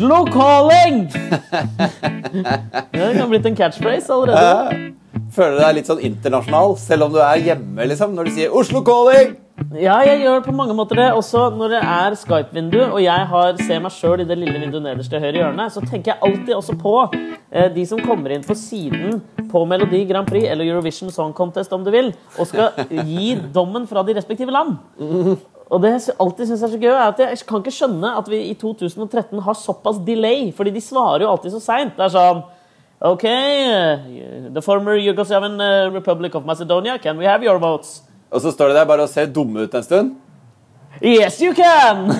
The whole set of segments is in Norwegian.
Oslo calling! det kan blitt en catchphrase allerede. Føler du deg litt sånn internasjonal, selv om du er hjemme, liksom, når du sier 'Oslo calling'? Ja, jeg gjør på mange måter det. Også når det er Skype-vindu, og jeg har, ser meg sjøl i det lille vinduet nederst til høyre hjørne, så tenker jeg alltid også på eh, de som kommer inn på siden på Melodi Grand Prix eller Eurovision Song Contest, om du vil, og skal gi dommen fra de respektive land. Og det jeg alltid synes er så gøy, er at jeg kan ikke skjønne at vi i 2013 har såpass delay, fordi de svarer jo alltid så seint. Det er sånn OK, uh, the former Yugoslavian uh, Republic of Macedonia, can we have your votes? Og så står de der bare og ser dumme ut en stund. Yes, you can!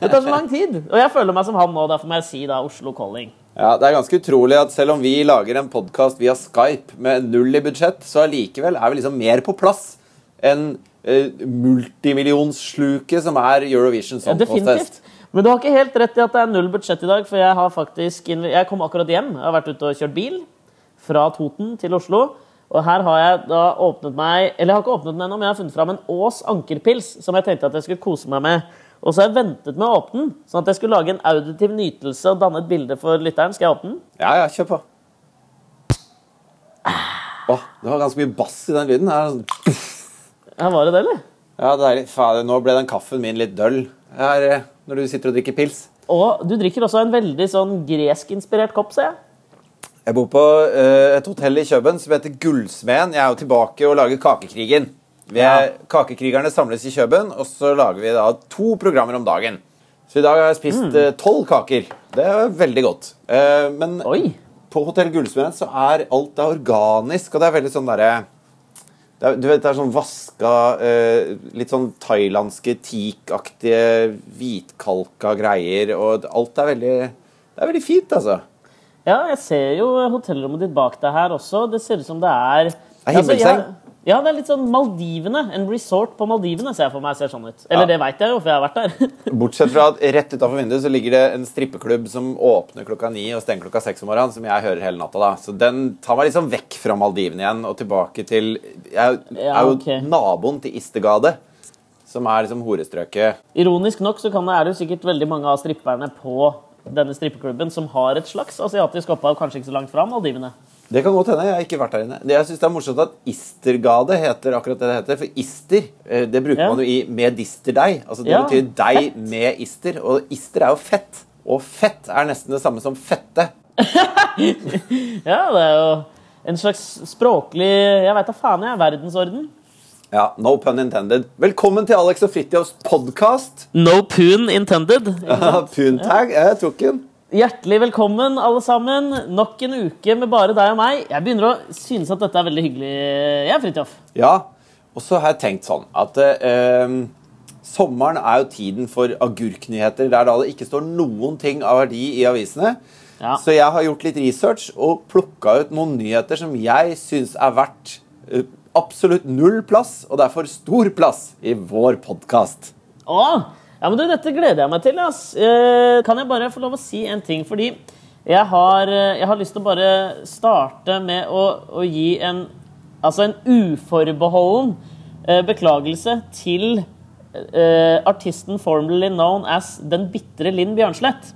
Det tar så lang tid. Og jeg føler meg som han nå, derfor må jeg si da Oslo Calling. Ja, Det er ganske utrolig at selv om vi lager en podkast via Skype med null i budsjett, så allikevel er vi liksom mer på plass enn eh, multimillionssluket som er Eurovision Song Ja. Contest. Men du har ikke helt rett i at det er null budsjett i dag, for jeg har faktisk Jeg kom akkurat hjem. Jeg har vært ute og kjørt bil fra Toten til Oslo. Og her har jeg da åpnet meg Eller jeg har ikke åpnet den ennå, men jeg har funnet fram en Ås ankerpils som jeg tenkte at jeg skulle kose meg med. Og så har jeg ventet med å åpne den, sånn at jeg skulle lage en auditiv nytelse og danne et bilde for lytteren. Skal jeg åpne den? Ja, ja, kjør på. Åh, det var ganske mye bass i den lyden. Her. er sånn- Ja, var det det, eller? Ja, deilig. Fader, nå ble den kaffen min litt døll her, eh, når du sitter og drikker pils. Og du drikker også en veldig sånn greskinspirert kopp, ser jeg. Jeg bor på uh, et hotell i Køben som heter Gullsmeden. Jeg er jo tilbake og lager Kakekrigen. Vi er, Kakekrigerne samles i Køben, og så lager vi da to programmer om dagen. Så i dag har jeg spist mm. tolv kaker. Det er veldig godt. Uh, men Oi! på Hotell Gullsmeden så er alt er organisk, og det er veldig sånn derre det er, du vet, det er sånn vaska eh, Litt sånn thailandske teakaktige hvitkalka greier, og alt er veldig Det er veldig fint, altså. Ja, jeg ser jo hotellrommet ditt bak deg her også. Det ser ut som det er Det er himmelseng. jeg- ja, det er litt sånn Maldivene. En resort på Maldivene ser jeg for meg ser sånn ut. Eller Ja. det veit jeg jo, for jeg har vært der. Bortsett fra at rett utafor vinduet så ligger det en strippeklubb som åpner klokka ni og stenger klokka seks om morgenen, som jeg hører hele natta. da. Så den tar meg liksom vekk fra Maldivene igjen og tilbake til Jeg er jo- er naboen til Istegade som er liksom horestrøket. Ironisk nok så kan det, er det jo sikkert veldig mange av stripperne på denne strippeklubben som har et slags asiatisk opphav, kanskje ikke så langt fra Maldivene. Det kan godt hende. Jeg har ikke vært der inne. Det- Jeg synes det er morsomt at Istergade heter akkurat det det heter. For ister eh, det bruker Ja. man jo i medisterdeig. Altså det Ja, betyr deig med ister. Og ister er jo fett. Og fett er nesten det samme som fette. Ja, det er jo en slags språklig Jeg veit da faen, jeg. Verdensorden. Ja, No pun intended. Velkommen til Alex og Fridtjofs podkast. No pun intended. ikke sant? Puntag. Jeg tok den. Hjertelig velkommen, alle sammen. Nok en uke med bare deg og meg. Jeg begynner å synes at dette er veldig hyggelig. Jeg, Fridtjof. Ja, og så har jeg tenkt sånn at eh, sommeren er jo tiden for agurknyheter, der da det ikke står noen ting av verdi i avisene. Ja. Så jeg har gjort litt research og plukka ut noen nyheter som jeg syns er verdt eh, absolutt null plass, og derfor stor plass i vår podkast. Ja, men du, dette gleder jeg meg til. Ass. Eh, kan jeg bare få lov å si en ting? Fordi jeg har, eh, jeg har lyst til å bare starte med å, å gi en, altså en uforbeholden eh, beklagelse til eh, artisten formerly known as Den bitre Linn Bjørnslett.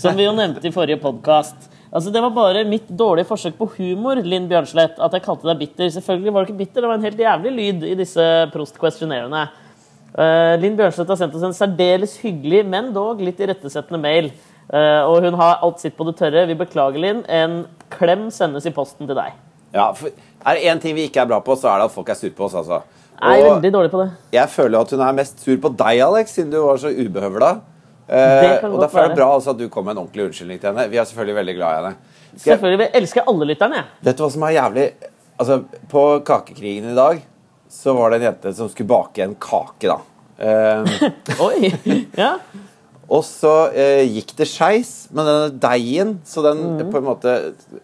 Som vi jo nevnte i forrige podkast. Altså, det var bare mitt dårlige forsøk på humor, Linn Bjørnslett, at jeg kalte deg bitter. Selvfølgelig var det ikke bitter, det var en helt jævlig lyd i disse Prost-questionnairene. Uh, Linn Bjørnslett har sendt oss en særdeles hyggelig, men dog litt irettesettende mail. Eh, og hun har alt sitt på det tørre. Vi beklager, Linn. En klem sendes i posten til deg. Ja, for Er det én ting vi ikke er bra på, så er det at folk er sur på oss. altså. Jeg er veldig dårlig på det. jeg føler at hun er mest sur på deg, Alex, siden du var så ubehøvla. Eh, og Derfor er det bra altså, at du kom med en ordentlig unnskyldning til henne. Vi er selvfølgelig veldig glad i henne. Skal Selvfølgelig Vi jeg elske alle lytterne. vet du hva som er jævlig Altså, På Kakekrigen i dag så var det en jente som skulle bake en kake, da. Eh, Oi! Ja. og så eh, gikk det skeis med denne deigen, så den på en måte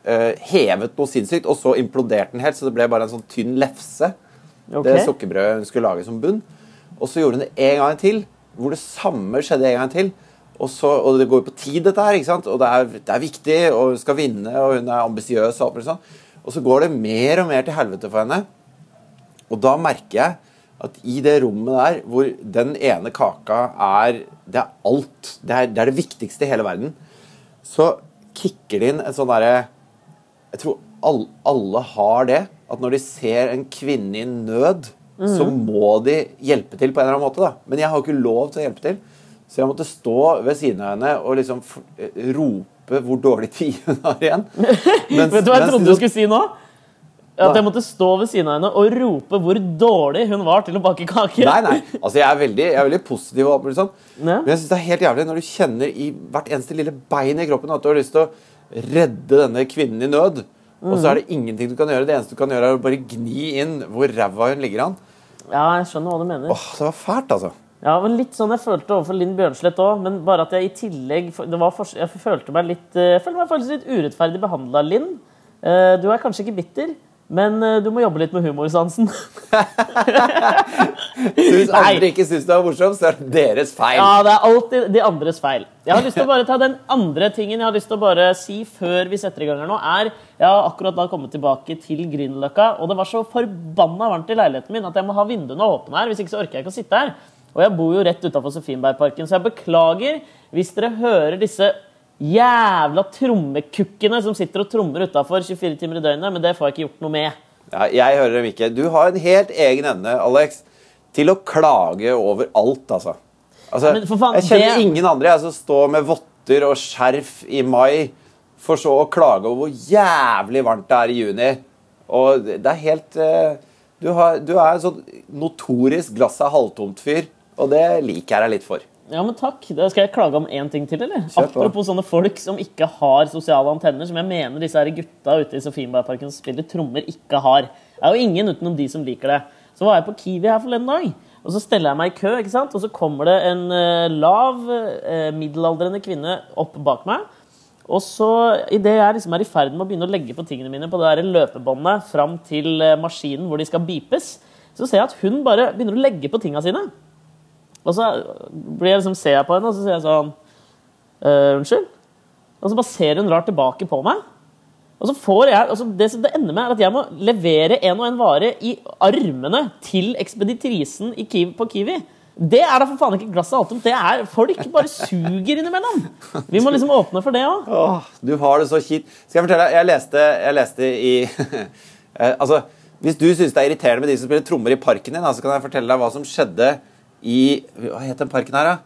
eh, hevet noe sinnssykt, og så imploderte den helt, så det ble bare en sånn tynn lefse. Okay. Det sukkerbrødet hun skulle lage som bunn. Og så gjorde hun det en gang til, hvor det samme skjedde en gang til. Og, så, og det går jo på tid, dette her, ikke sant? og det er, det er viktig, og hun skal vinne, og hun er ambisiøs. Og, sånn. og så går det mer og mer til helvete for henne. Og da merker jeg at i det rommet der, hvor den ene kaka er Det er alt. Det er det, er det viktigste i hele verden. så kicker det inn en sånn derre Jeg tror all, alle har det. At når de ser en kvinne i nød, så må de hjelpe til på en eller annen måte. da. Men jeg har jo ikke lov til å hjelpe til. Så jeg måtte stå ved siden av henne og liksom eh, rope hvor dårlig tid hun har igjen. Mens- Vet du hva jeg trodde du skulle si nå? At jeg måtte stå ved siden av henne og rope hvor dårlig hun var til å bake kake. Nei, nei. Altså, jeg er veldig, jeg er veldig positiv. Og alt sånn. Ja. Men jeg synes det er helt jævlig når du kjenner i hvert eneste lille bein i kroppen at du har lyst til å redde denne kvinnen i nød. Og så er det ingenting du kan gjøre. Det eneste du kan gjøre, er å bare gni inn hvor ræva hun ligger an. Ja, jeg skjønner hva du mener. Åh, det var fælt, altså. Ja, men Litt sånn jeg følte overfor Linn Bjørnslett òg, men bare at jeg i tillegg det var for, Jeg følte meg litt eh, Jeg følte meg faktisk litt urettferdig behandla, Linn. Eh, Du er kanskje ikke bitter, men eh, du må jobbe litt med humorsansen. Så hvis andre ikke syns det var morsomt, så er det deres feil. Ja, det er alltid de andres feil. Jeg har lyst til å bare ta Den andre tingen jeg har lyst til å bare si før vi setter i gang her nå, er Jeg har akkurat da kommet tilbake til Grünerløkka, og det var så forbanna varmt i leiligheten min at jeg må ha vinduene åpne her. Hvis ikke så orker jeg ikke å sitte her. Og jeg bor jo rett utafor Sofienbergparken, så jeg beklager hvis dere hører disse jævla trommekukkene som sitter og trommer utafor 24 timer i døgnet, men det får jeg ikke gjort noe med. Ja, jeg hører dem ikke. Du har en helt egen evne, Alex, til å klage over alt, altså. altså faen, jeg kjenner det- ingen andre jeg som står med votter og skjerf i mai, for så å klage over hvor jævlig varmt det er i juni. Og det det er helt eh, Du, har, du er en sånn notorisk glasset halvtomt-fyr, og det liker jeg deg litt for. Ja, men takk. Da skal jeg klage om én ting til, eller? Apropos sånne folk som ikke har sosiale antenner, som jeg mener disse her gutta ute i Sofienbergparken som spiller trommer, ikke har. Det er jo ingen utenom de som liker det. Så var jeg på Kiwi her forleden dag, og så steller jeg meg i kø, ikke sant? og så kommer det en eh, lav, eh, middelaldrende kvinne opp bak meg. Og så, idet jeg liksom er i ferd med å begynne å legge på tingene mine på det der løpebåndet fram til eh, maskinen hvor de skal beepes, så ser jeg at hun bare begynner å legge på tinga sine. Og så blir jeg liksom, ser jeg på henne, og så sier jeg sånn «Eh, Unnskyld? Og så bare ser hun rart tilbake på meg. Og så får jeg, altså det, det ender med, er at jeg må levere en og en vare i armene til ekspeditrisen Kiwi, på Kiwi. Det er da for faen ikke glasset om. Det er Folk bare suger innimellom. Vi må liksom åpne for det òg. Åh, du har det så kjipt. Skal jeg fortelle deg, jeg leste, jeg leste i eh, Altså, hvis du syns det er irriterende med de som spiller trommer i parken din, så kan jeg fortelle deg hva som skjedde i Hva het den parken her, da?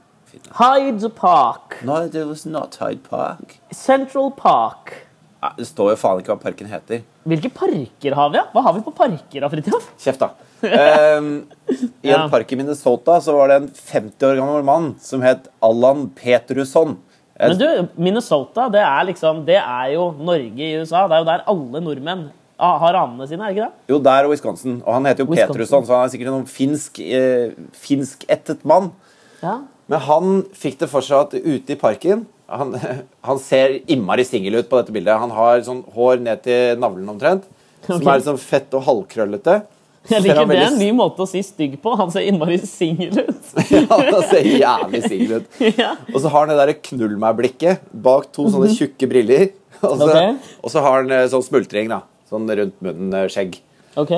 Hyde Park. No, it was not Hyde Park. Central Park. Nei, det står jo faen ikke hva parken heter. Hvilke parker har vi, da? Hva har vi på parker, da, Fridtjof? Kjeft, da. Um, I en Ja. park i Minnesota så var det en 50 år gammel mann som het Allan Petrusson. Men du, Minnesota, det er liksom Det er jo Norge i USA. Det er jo der alle nordmenn ah, har anene sine, er det ikke det? Jo, der og Wisconsin. Og han heter jo Wisconsin. Petrusson, så han er sikkert en finsk, eh, finskættet mann. Ja. Men han fikk det for seg at ute i parken Han, han ser innmari singel ut på dette bildet. Han har sånn hår ned til navlen omtrent. Som er sånn fett og halvkrøllete. Jeg liker Det er en ny måte å si stygg på. Han ser innmari singel ut. Ja, han ser jævlig singel ut. ja. Og så har han det derre knull meg-blikket bak to sånne tjukke briller. Og så, okay. Og så har han eh, sånn smultring, da. Sånn rundt munnen, eh, skjegg. Ok.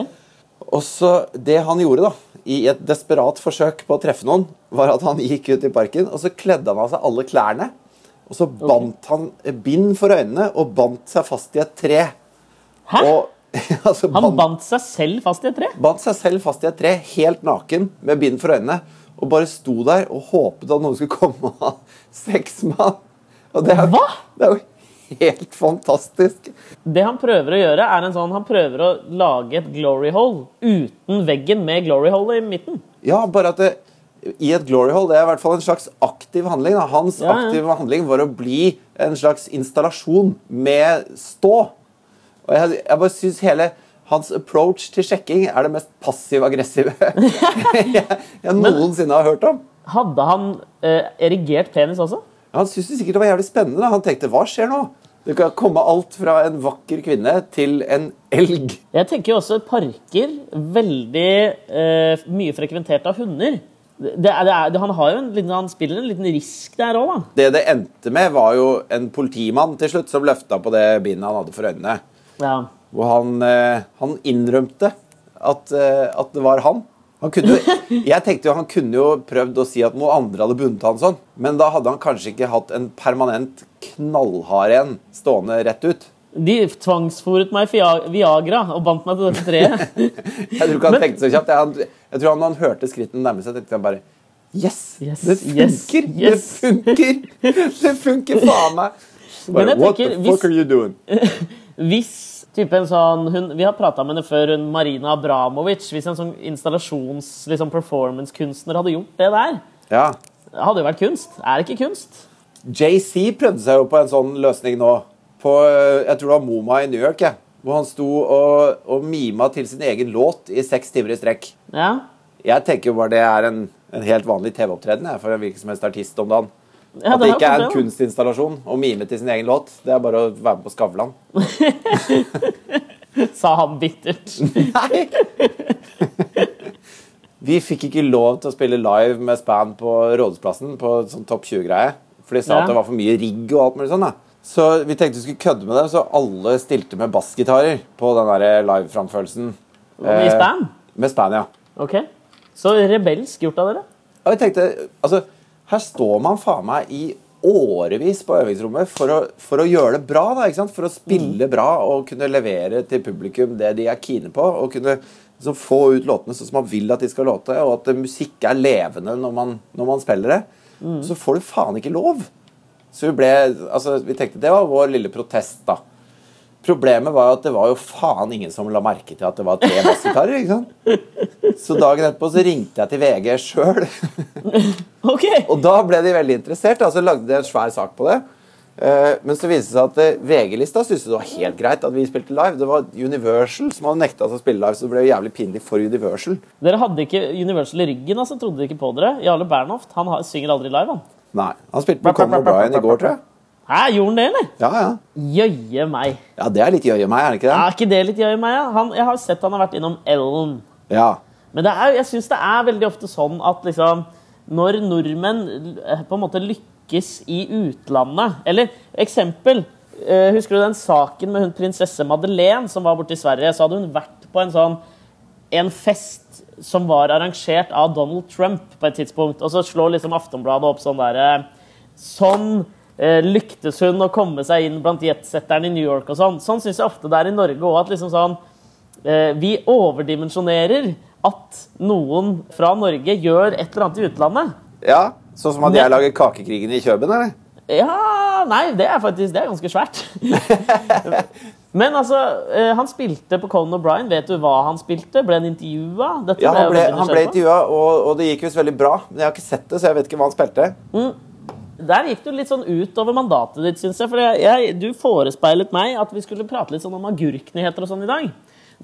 Og så Det han gjorde, da, i et desperat forsøk på å treffe noen, var at han gikk ut i parken, og så kledde han av seg alle klærne. Og så bandt han bind for øynene og bandt seg fast i et tre. Hæ? Og, altså, Han bandt, bandt seg selv fast i et tre? bandt seg selv fast i et tre, helt naken, med bind for øynene. Og bare sto der og håpet at noen skulle komme og ha sex med ham. Og det er, Hva? det er jo helt fantastisk. Det han prøver å gjøre, er en sånn Han prøver å lage et glory hole uten veggen med glory hole i midten. Ja, bare at det, i et glory hole det er i hvert fall en slags aktiv handling. Da. Hans Ja, ja. aktive handling var å bli en slags installasjon med stå. Og jeg, jeg bare syns hele hans approach til sjekking er det mest passiv-aggressive jeg, jeg noensinne har hørt om. Hadde han eh, erigert penis også? Han syntes det sikkert det var jævlig spennende. Da. Han tenkte hva skjer nå? Det kan komme alt fra en vakker kvinne til en elg. Jeg tenker jo også parker veldig eh, mye frekventert av hunder. Det er, det er, han, har jo en, liten- han spiller en liten risk der òg, da. Det det endte med, var jo en politimann til slutt som løfta på det bindet han hadde for øynene. Ja. Hvor han, eh, han innrømte at, eh, at det var han. Kunne jeg tenkte jo han kunne jo prøvd å si at noen andre hadde bundet han sånn, men da hadde han kanskje ikke hatt en permanent knallhard en stående rett ut. De tvangsfòret meg Viagra og bandt meg til dette treet. Jeg tror ikke han Men- tenkte så kjapt. Jeg, jeg tror han, når han hørte skrittene nærme seg, tenkte han bare Yes! Yes, det yes, funker! yes." Det funker! Det funker faen meg! Men jeg tenker, hvis-? Hvis type en sånn hun, Vi har prata med henne før, hun Marina Abramovic. Hvis en sånn installasjons-, liksom performance-kunstner hadde gjort det der, Ja. hadde jo vært kunst. Er det ikke kunst? JC prøvde seg jo på en sånn løsning nå. På, eh, jeg tror det var Moma i New York. jeg. Hvor han sto og, og mima til sin egen låt i seks timer i strekk. Ja. Jeg tenker jo bare det er en, en helt vanlig TV-opptreden for en hvilken som helst artist om dagen. Ja At det ikke er en kunstinstallasjon å mime til sin egen låt. Det er bare å være med på Skavlan. Sa han bittert. Nei! Vi fikk ikke lov til å spille live med span på Rådhusplassen på sånn topp 20-greie. For de sa Ja. at det var for mye rigg og alt mulig sånn. da. Så vi tenkte vi skulle kødde med det, så alle stilte med bassgitarer på den live-framførelsen. Med span? Med span, ja. Ok. Så rebelsk gjort av dere. Og jeg tenkte, altså, her står man faen meg i årevis på øvingsrommet for å, for å gjøre det bra. da, ikke sant? For å spille bra og kunne levere til publikum det de er kine på. Og kunne liksom, få ut låtene sånn som man vil at de skal låte, og at musikk er levende når man, når man spiller det. Så får du faen ikke lov. Så vi ble, altså, vi tenkte det var vår lille protest, da. Problemet var jo at det var jo faen ingen som la merke til at det var tre bassgitarer. ikke sant? Så dagen etterpå så ringte jeg til VG sjøl. Ok! Og da ble de veldig interessert, altså lagde de en svær sak på det. Eh, Men så viste det seg at eh, VG-lista syntes det var helt greit at vi spilte live. Det var Universal som hadde nekta oss å spille live, så det ble jo jævlig pinlig for Universal. Dere hadde ikke Universal i ryggen, altså. Trodde dere ikke på dere? Jarle Bernhoft han synger aldri live, han. Nei. Han spilte på Conan O'Brien i går, tror jeg. Hæ, gjorde han det, eller? Ja, ja. Jøye meg. Ja, det er litt jøye meg, er det ikke Er Ja, ikke det litt jøye meg? Ja? Han, jeg har sett han har vært innom Ellen. Ja. Men det er, jeg syns det er veldig ofte sånn at liksom Når nordmenn eh, på en måte lykkes i utlandet Eller eksempel eh, Husker du den saken med hun prinsesse Madeleine som var borte i Sverige? Så hadde hun vært på en sånn En fest som var arrangert av Donald Trump på et tidspunkt. Og så slår liksom Aftonbladet opp sånn derre Sånn eh, lyktes hun å komme seg inn blant jetsetterne i New York og sånn. Sånn syns jeg ofte det er i Norge òg. At liksom sånn eh, Vi overdimensjonerer at noen fra Norge gjør et eller annet i utlandet. ja. Sånn som at jeg lager Kakekrigen i Kjøben, eller? Ja Nei, det er faktisk det er ganske svært. Men altså, eh, han spilte på Conan O'Brien. Vet du hva han spilte? Ble han intervjua? Ja, han ble, han ble intervjua, og, og det gikk visst veldig bra. Men jeg har ikke sett det, så jeg vet ikke hva han spilte. Der gikk du litt sånn utover mandatet ditt, syns jeg. For jeg, jeg, du forespeilet meg at vi skulle prate litt sånn om agurknyheter og sånn i dag.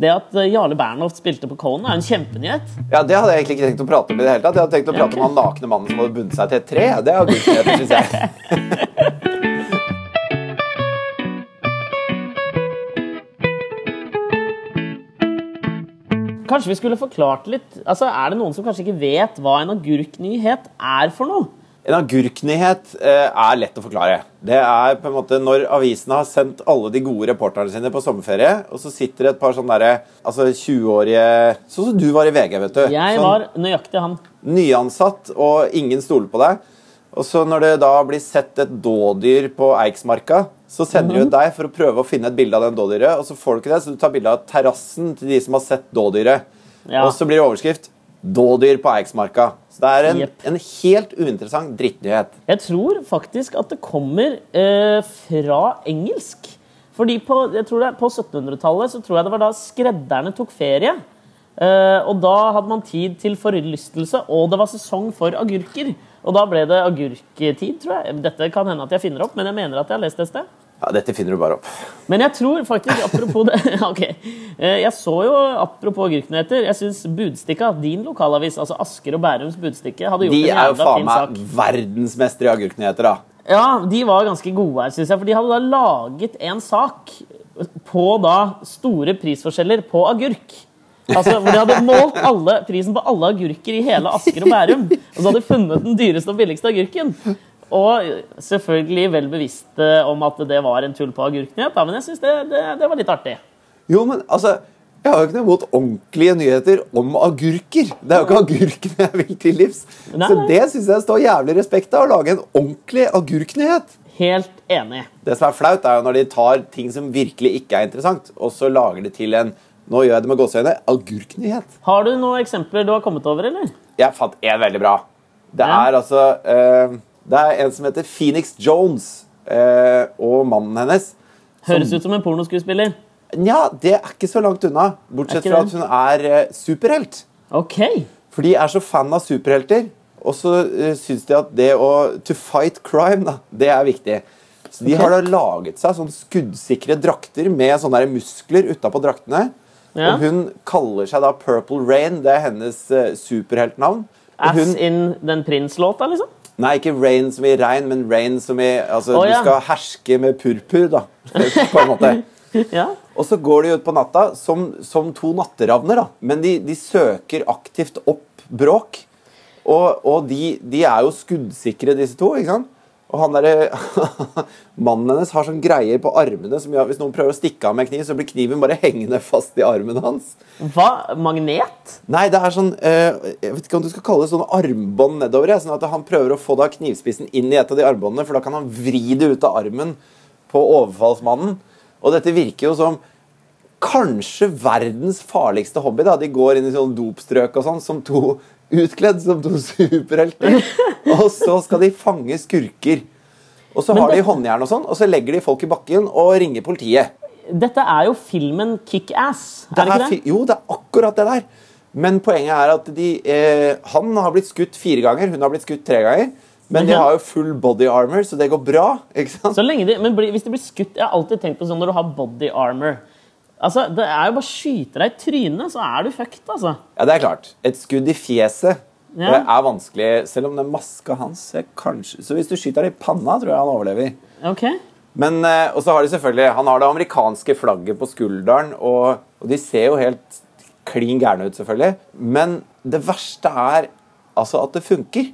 Det at eh, Jarle Bernhoft spilte på Conan, er en kjempenyhet. Ja, Det hadde jeg egentlig ikke tenkt å prate om i det hele tatt. Jeg hadde tenkt å prate om han nakne mannen som hadde bundet seg til et tre. Det er agurknyheter, syns jeg. Kanskje vi skulle forklart litt altså Er det noen som kanskje ikke vet hva en agurknyhet er for noe? En agurknyhet eh, er lett å forklare. Det er på en måte når avisene har sendt alle de gode reporterne sine på sommerferie, og så sitter det et par sånne altså 20-årige Sånn som du var i VG, vet du. Jeg Sånn var nøyaktig han. nyansatt, og ingen stoler på deg. Og så når det da blir sett et dådyr på Eiksmarka, så sender de ut deg for å prøve å finne et bilde av den dådyret, og så får du ikke det, så du tar bilde av terrassen til de som har sett dådyret. Ja. Og så blir det overskrift 'Dådyr på Eiksmarka'. Så det er en, yep. en helt uinteressant drittnyhet. Jeg tror faktisk at det kommer eh, fra engelsk. Fordi på, det på 1700-tallet så tror jeg det var da skredderne tok ferie. Eh, og da hadde man tid til forlystelse, og det var sesong for agurker. Og da ble det agurktid, tror jeg. Dette kan hende at jeg finner opp, men jeg mener at jeg har lest det et sted. Ja, Dette finner du bare opp. Men jeg tror faktisk, apropos det Ok. Eh, Jeg så jo, apropos agurknyheter, jeg syns Budstikka, din lokalavis, altså Asker og Bærums Budstikke, hadde gjort De en er jo faen meg sak. verdensmestere i agurknyheter, da. Ja, de var ganske gode her, syns jeg. For de hadde da laget en sak på da store prisforskjeller på agurk. Altså, hvor De hadde målt alle, prisen på alle agurker i hele Asker og Bærum. Og så hadde de funnet den dyreste og billigste agurken. Og selvfølgelig vel bevisste om at det var en tull på agurknyhet, men jeg syns det, det, det var litt artig. Jo, men altså Jeg har jo ikke noe imot ordentlige nyheter om agurker. Det er jo ikke agurkene jeg vil til livs. Nei, Så det syns jeg står jævlig respekt av, å lage en ordentlig agurknyhet. Helt enig. Det som er flaut, er jo når de tar ting som virkelig ikke er interessant, og så lager de til en nå gjør jeg det med gåseøyne agurknyhet. Har du noen eksempler du har kommet over, eller? Jeg fant én veldig bra. Det Ja. er altså eh, Det er en som heter Phoenix Jones eh, og mannen hennes. Høres ut som en pornoskuespiller. Nja, det er ikke så langt unna. Bortsett fra at hun er eh, superhelt. OK. For de er så fan av superhelter, og så eh, syns de at det å To fight crime, da, det er viktig. Så de okay. har da laget seg sånn skuddsikre drakter med sånne der muskler utapå draktene. Ja. Og hun kaller seg da Purple Rain. Det er hennes eh, superheltnavn. As Ass hun, in den prins-låta, liksom? Nei, ikke Rain som i regn, men Rain som i Altså, oh, ja. du skal herske med purpur, da. På en måte. Ja. Og så går de ut på natta som, som to natteravner, da. Men de, de søker aktivt opp bråk. Og, og de, de er jo skuddsikre, disse to. ikke sant? Og han der, Mannen hennes har sånn greier på armene som gjør at hvis noen prøver å stikke av med kniv, så blir kniven bare hengende fast i armen hans. Hva? Magnet? Nei, det er sånn eh, Jeg vet ikke om du skal kalle det sånne armbånd nedover. ja. Sånn at han prøver å få da knivspissen inn i et av de armbåndene, for da kan han vri det ut av armen på overfallsmannen. Og dette virker jo som kanskje verdens farligste hobby. da. De går inn i sånn dopstrøk og sånn som to utkledd som to superhelter. Og så skal de fange skurker. Og så har har de håndjern og sånn, og så legger de folk i bakken og ringer politiet. Dette er jo filmen Kick-Ass. Er det Det ikke det? Jo, det er akkurat det der. Men poenget er at de, eh, han har blitt skutt fire ganger, hun har blitt skutt tre ganger. Men de har jo full body armor, så det går bra. ikke sant? De, men bli- hvis de blir skutt Jeg har alltid tenkt på sånn når du har body armor. Altså, Det er jo bare å skyte deg i trynet, så er du fucked, altså. Ja, det er klart. Et skudd i fjeset Ja. det er vanskelig, selv om den maska hans er kanskje Så hvis du skyter det i panna, tror jeg han overlever. Ok. Men, eh, Og så har de selvfølgelig Han har det amerikanske flagget på skulderen, og, og de ser jo helt klin gærne ut, selvfølgelig. Men det verste er altså at det funker.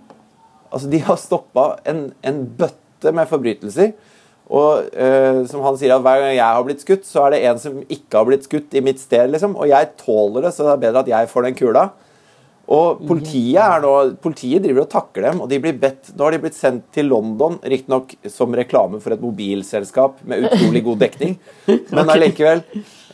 Altså, De har stoppa en, en bøtte med forbrytelser. Og eh, som han sier, at hver gang jeg har blitt skutt, så er det en som ikke har blitt skutt i mitt sted. liksom. Og jeg tåler det, så det er bedre at jeg får den kula. Og politiet, er nå, politiet driver og takker dem, og de blir bedt, nå har de blitt sendt til London, riktignok som reklame for et mobilselskap med utrolig god dekning, men allikevel.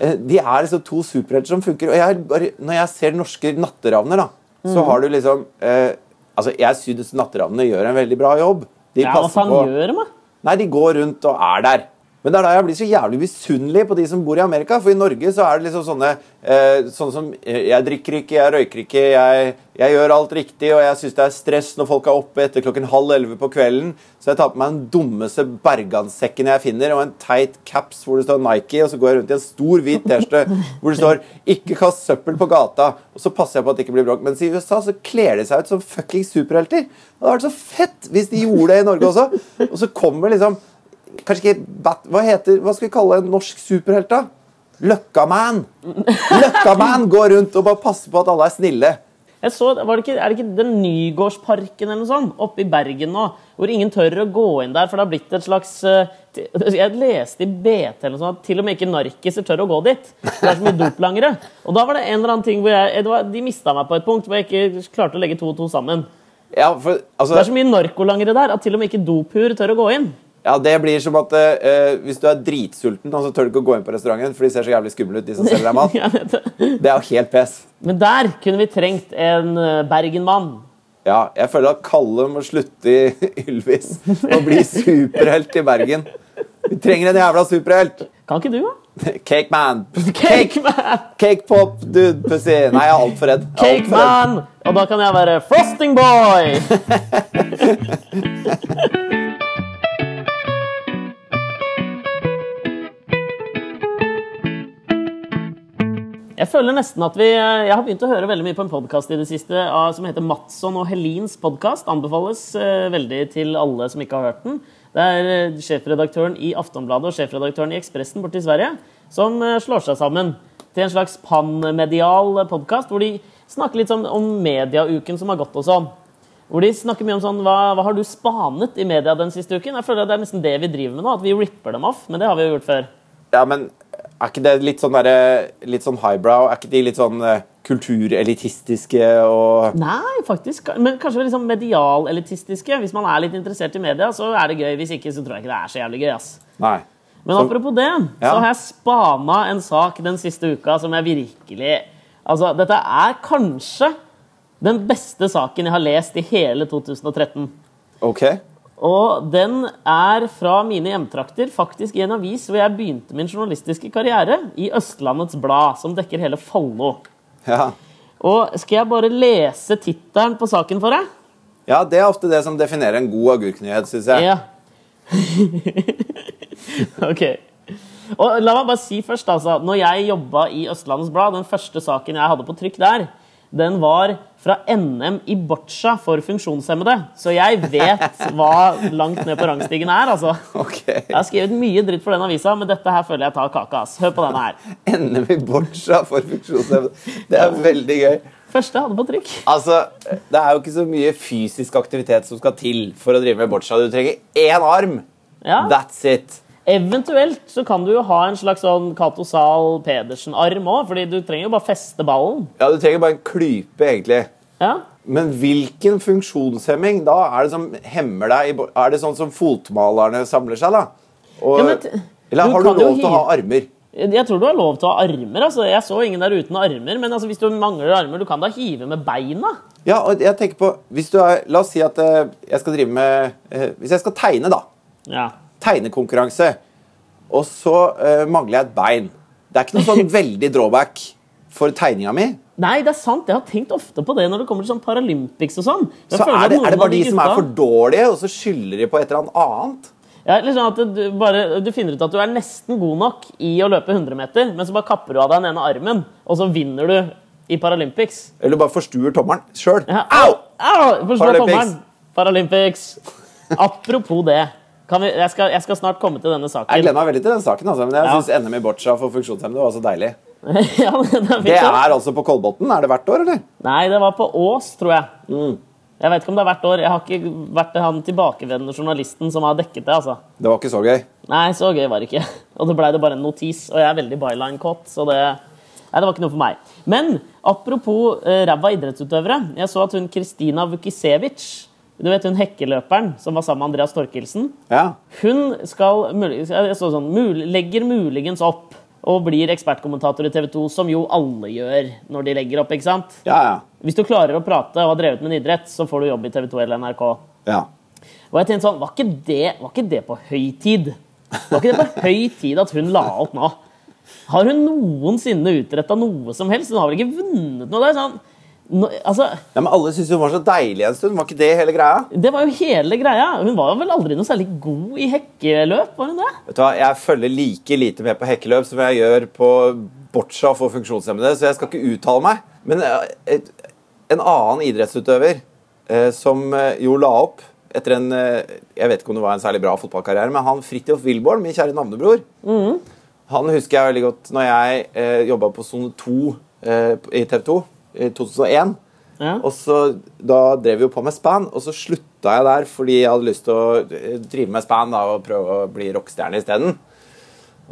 eh, De er liksom to superhelter som funker. Og jeg, bare, når jeg ser norske natteravner, da, så har du liksom eh, Altså, jeg synes natteravnene gjør en veldig bra jobb. De Ja, hva passer faen på gjør de, da? Nei, de går rundt og er der. Men det er da jeg blir så jævlig misunnelig på de som bor i Amerika. For i Norge så er det liksom sånne eh, Sånn som eh, Jeg drikker ikke, jeg røyker ikke, jeg, jeg gjør alt riktig, og jeg syns det er stress når folk er oppe etter klokken halv elleve på kvelden. Så jeg tar på meg den dummeste bergansekken jeg finner, og en teit caps hvor det står Nike, og så går jeg rundt i en stor hvit T-skjorte hvor det står 'Ikke kast søppel på gata', og så passer jeg på at det ikke blir bråk. Mens i USA så kler de seg ut som fuckings superhelter. Det hadde vært så fett hvis de gjorde det i Norge også. Og så kommer liksom Kanskje ikke Bat... Hva heter Hva skal vi kalle en norsk superhelt, da? Løkkaman! Løkkaman går rundt og bare passer på at alle er snille. Jeg så, var det ikke, Er det ikke den Nygårdsparken eller noe sånt, oppe i Bergen nå, hvor ingen tør å gå inn der, for det har blitt et slags eh, Jeg leste i BT eller noe sånt, at til og med ikke narkiser tør å gå dit. Det er så mye doplangere. Og da var det en eller annen ting hvor jeg, det var, de mista meg på et punkt hvor jeg ikke klarte å legge to og to sammen. Ja, for, altså, Det er så mye narkolangere der at til og med ikke dopur tør å gå inn. Ja, det blir som at eh, hvis du er dritsulten, og så tør du ikke å gå inn på restauranten, for de ser så jævlig skumle ut, de som selger deg mat. Det. Er jo helt pes. Men der kunne vi trengt en eh, Bergen-mann. Ja, jeg føler at Kalle må slutte i Ylvis og bli superhelt i Bergen. Vi trenger en jævla superhelt. Kan ikke du, da? Cake man. Cake Man! Cake pop, dude, pussy. Nei, jeg er altfor redd. Jeg er Cake alt. Man! Og da kan jeg være Frosting Boy! Jeg føler nesten at vi Jeg har begynt å høre veldig mye på en podkast i det siste som heter Madsson og Helins podkast. Anbefales eh, veldig til alle som ikke har hørt den. Det er eh, sjefredaktøren i Aftonbladet og sjefredaktøren i Ekspressen borte i Sverige som eh, slår seg sammen til en slags panmedial podkast hvor de snakker litt sånn om mediauken som har gått og sånn. Hvor de snakker mye om sånn hva, hva har du spanet i media den siste uken? Jeg føler at Det er nesten det vi driver med nå, at vi ripper dem off. Men det har vi jo gjort før. Ja, men Er ikke det litt sånn, der, litt sånn highbrow? Er ikke de litt sånn eh, kulturelitistiske og Nei, faktisk. Men kanskje sånn medialelitistiske. Hvis man er litt interessert i media, så er det gøy. Hvis ikke, så tror jeg ikke det er så jævlig gøy. ass. Nei. Men Så- apropos det, Ja. så har jeg spana en sak den siste uka som jeg virkelig Altså, dette er kanskje den beste saken jeg har lest i hele 2013. OK. Og den er fra mine hjemtrakter, faktisk i en avis hvor jeg begynte min journalistiske karriere, i Østlandets Blad, som dekker hele Follo. Ja. Og skal jeg bare lese tittelen på saken for deg? ja, det er ofte det som definerer en god agurknyhet, syns jeg. Ja. ok. Og la meg bare si først, altså. Når jeg jobba i Østlandets Blad, den første saken jeg hadde på trykk der, den var fra NM i boccia for funksjonshemmede. Så jeg vet hva langt ned på rangstigen er, altså. Okay. Jeg har skrevet mye dritt for den avisa, men dette her føler jeg tar kaka. ass. Hør på denne her. NM i boccia for funksjonshemmede. Det er veldig gøy. Første jeg hadde på trykk. Altså, Det er jo ikke så mye fysisk aktivitet som skal til for å drive med boccia. Du trenger én arm. Ja. That's it. Eventuelt så kan du jo ha en slags sånn Cato Zahl Pedersen-arm òg, fordi du trenger jo bare feste ballen. Ja, Du trenger bare en klype, egentlig. Ja. Men hvilken funksjonshemming da er det som hemmer deg? Er det sånn som fotmalerne samler seg, da? Og, Ja, men eller har du du lov til å ha armer? Jeg tror du har lov til å ha armer. altså. Jeg så ingen der uten armer. Men altså, hvis du mangler armer, du kan da hive med beina. Ja, og jeg tenker på hvis du er, La oss si at eh, jeg skal drive med eh, Hvis jeg skal tegne, da. Ja. Tegnekonkurranse. Og så uh, mangler jeg et bein. Det er ikke noe sånn veldig drawback for tegninga mi. Nei, det er sant. Jeg har tenkt ofte på det når det kommer til sånn Paralympics og sånn. Jeg Så er det, er det bare de som er for dårlige, og så skylder de på et eller annet annet? Ja, sånn at du, bare, du finner ut at du er nesten god nok i å løpe 100 meter, men så bare kapper du av deg den ene armen, og så vinner du i Paralympics. Eller bare forstuer tommelen sjøl. Ja. Au! Au! Paralympics. Tommeren. Paralympics. Apropos det. Kan vi, jeg, skal, jeg skal snart komme til denne saken. Jeg gleder meg veldig til den saken, altså, men jeg Ja. syns NM i boccia for funksjonshemmede var så deilig. ja, det, er det. er altså på Kolbotn. Er det hvert år, eller? Nei, det var på Ås, tror jeg. Mm. Jeg vet ikke om det er hvert år. Jeg har ikke vært han tilbakevendende journalisten som har dekket det. altså. Det var ikke så gøy. Nei, så gøy var det ikke. Og det blei det bare en notis. Og jeg er veldig byline-kåt, så det Nei, det var ikke noe for meg. Men apropos uh, ræva idrettsutøvere. Jeg så at hun Kristina Vukisevic, du vet hun hekkeløperen som var sammen med Andreas Torkelsen, Ja. hun skal sånn, mul, legger muligens opp og blir ekspertkommentator i TV 2, som jo alle gjør når de legger opp. ikke sant? Ja, ja. Hvis du klarer å prate og har drevet med en idrett, så får du jobb i TV 2 eller NRK. ja. Og jeg tenkte sånn, var ikke det, var ikke det på høy tid? Var ikke det på høy tid at hun la opp nå? Har hun noensinne utretta noe som helst? Hun har vel ikke vunnet noe? Det er sånn, nå, altså, ja men alle syntes hun var så deilig en stund. Var ikke det hele greia? det var jo hele greia. Hun var vel aldri noe særlig god i hekkeløp? var hun det? Vet du hva, Jeg følger like lite med på hekkeløp som jeg gjør på boccia for funksjonshemmede, så jeg skal ikke uttale meg. Men eh, en annen idrettsutøver eh, som eh, jo la opp etter en Jeg vet ikke om det var en særlig bra fotballkarriere, men han Fridtjof Wilborn, min kjære navnebror Han husker jeg veldig godt når jeg eh, jobba på sone 2 eh, i TV 2 i 2001. Ja. Og så, Da drev vi jo på med span, og så slutta jeg der fordi jeg hadde lyst til å eh, drive med span da, og prøve å bli rockestjerne isteden.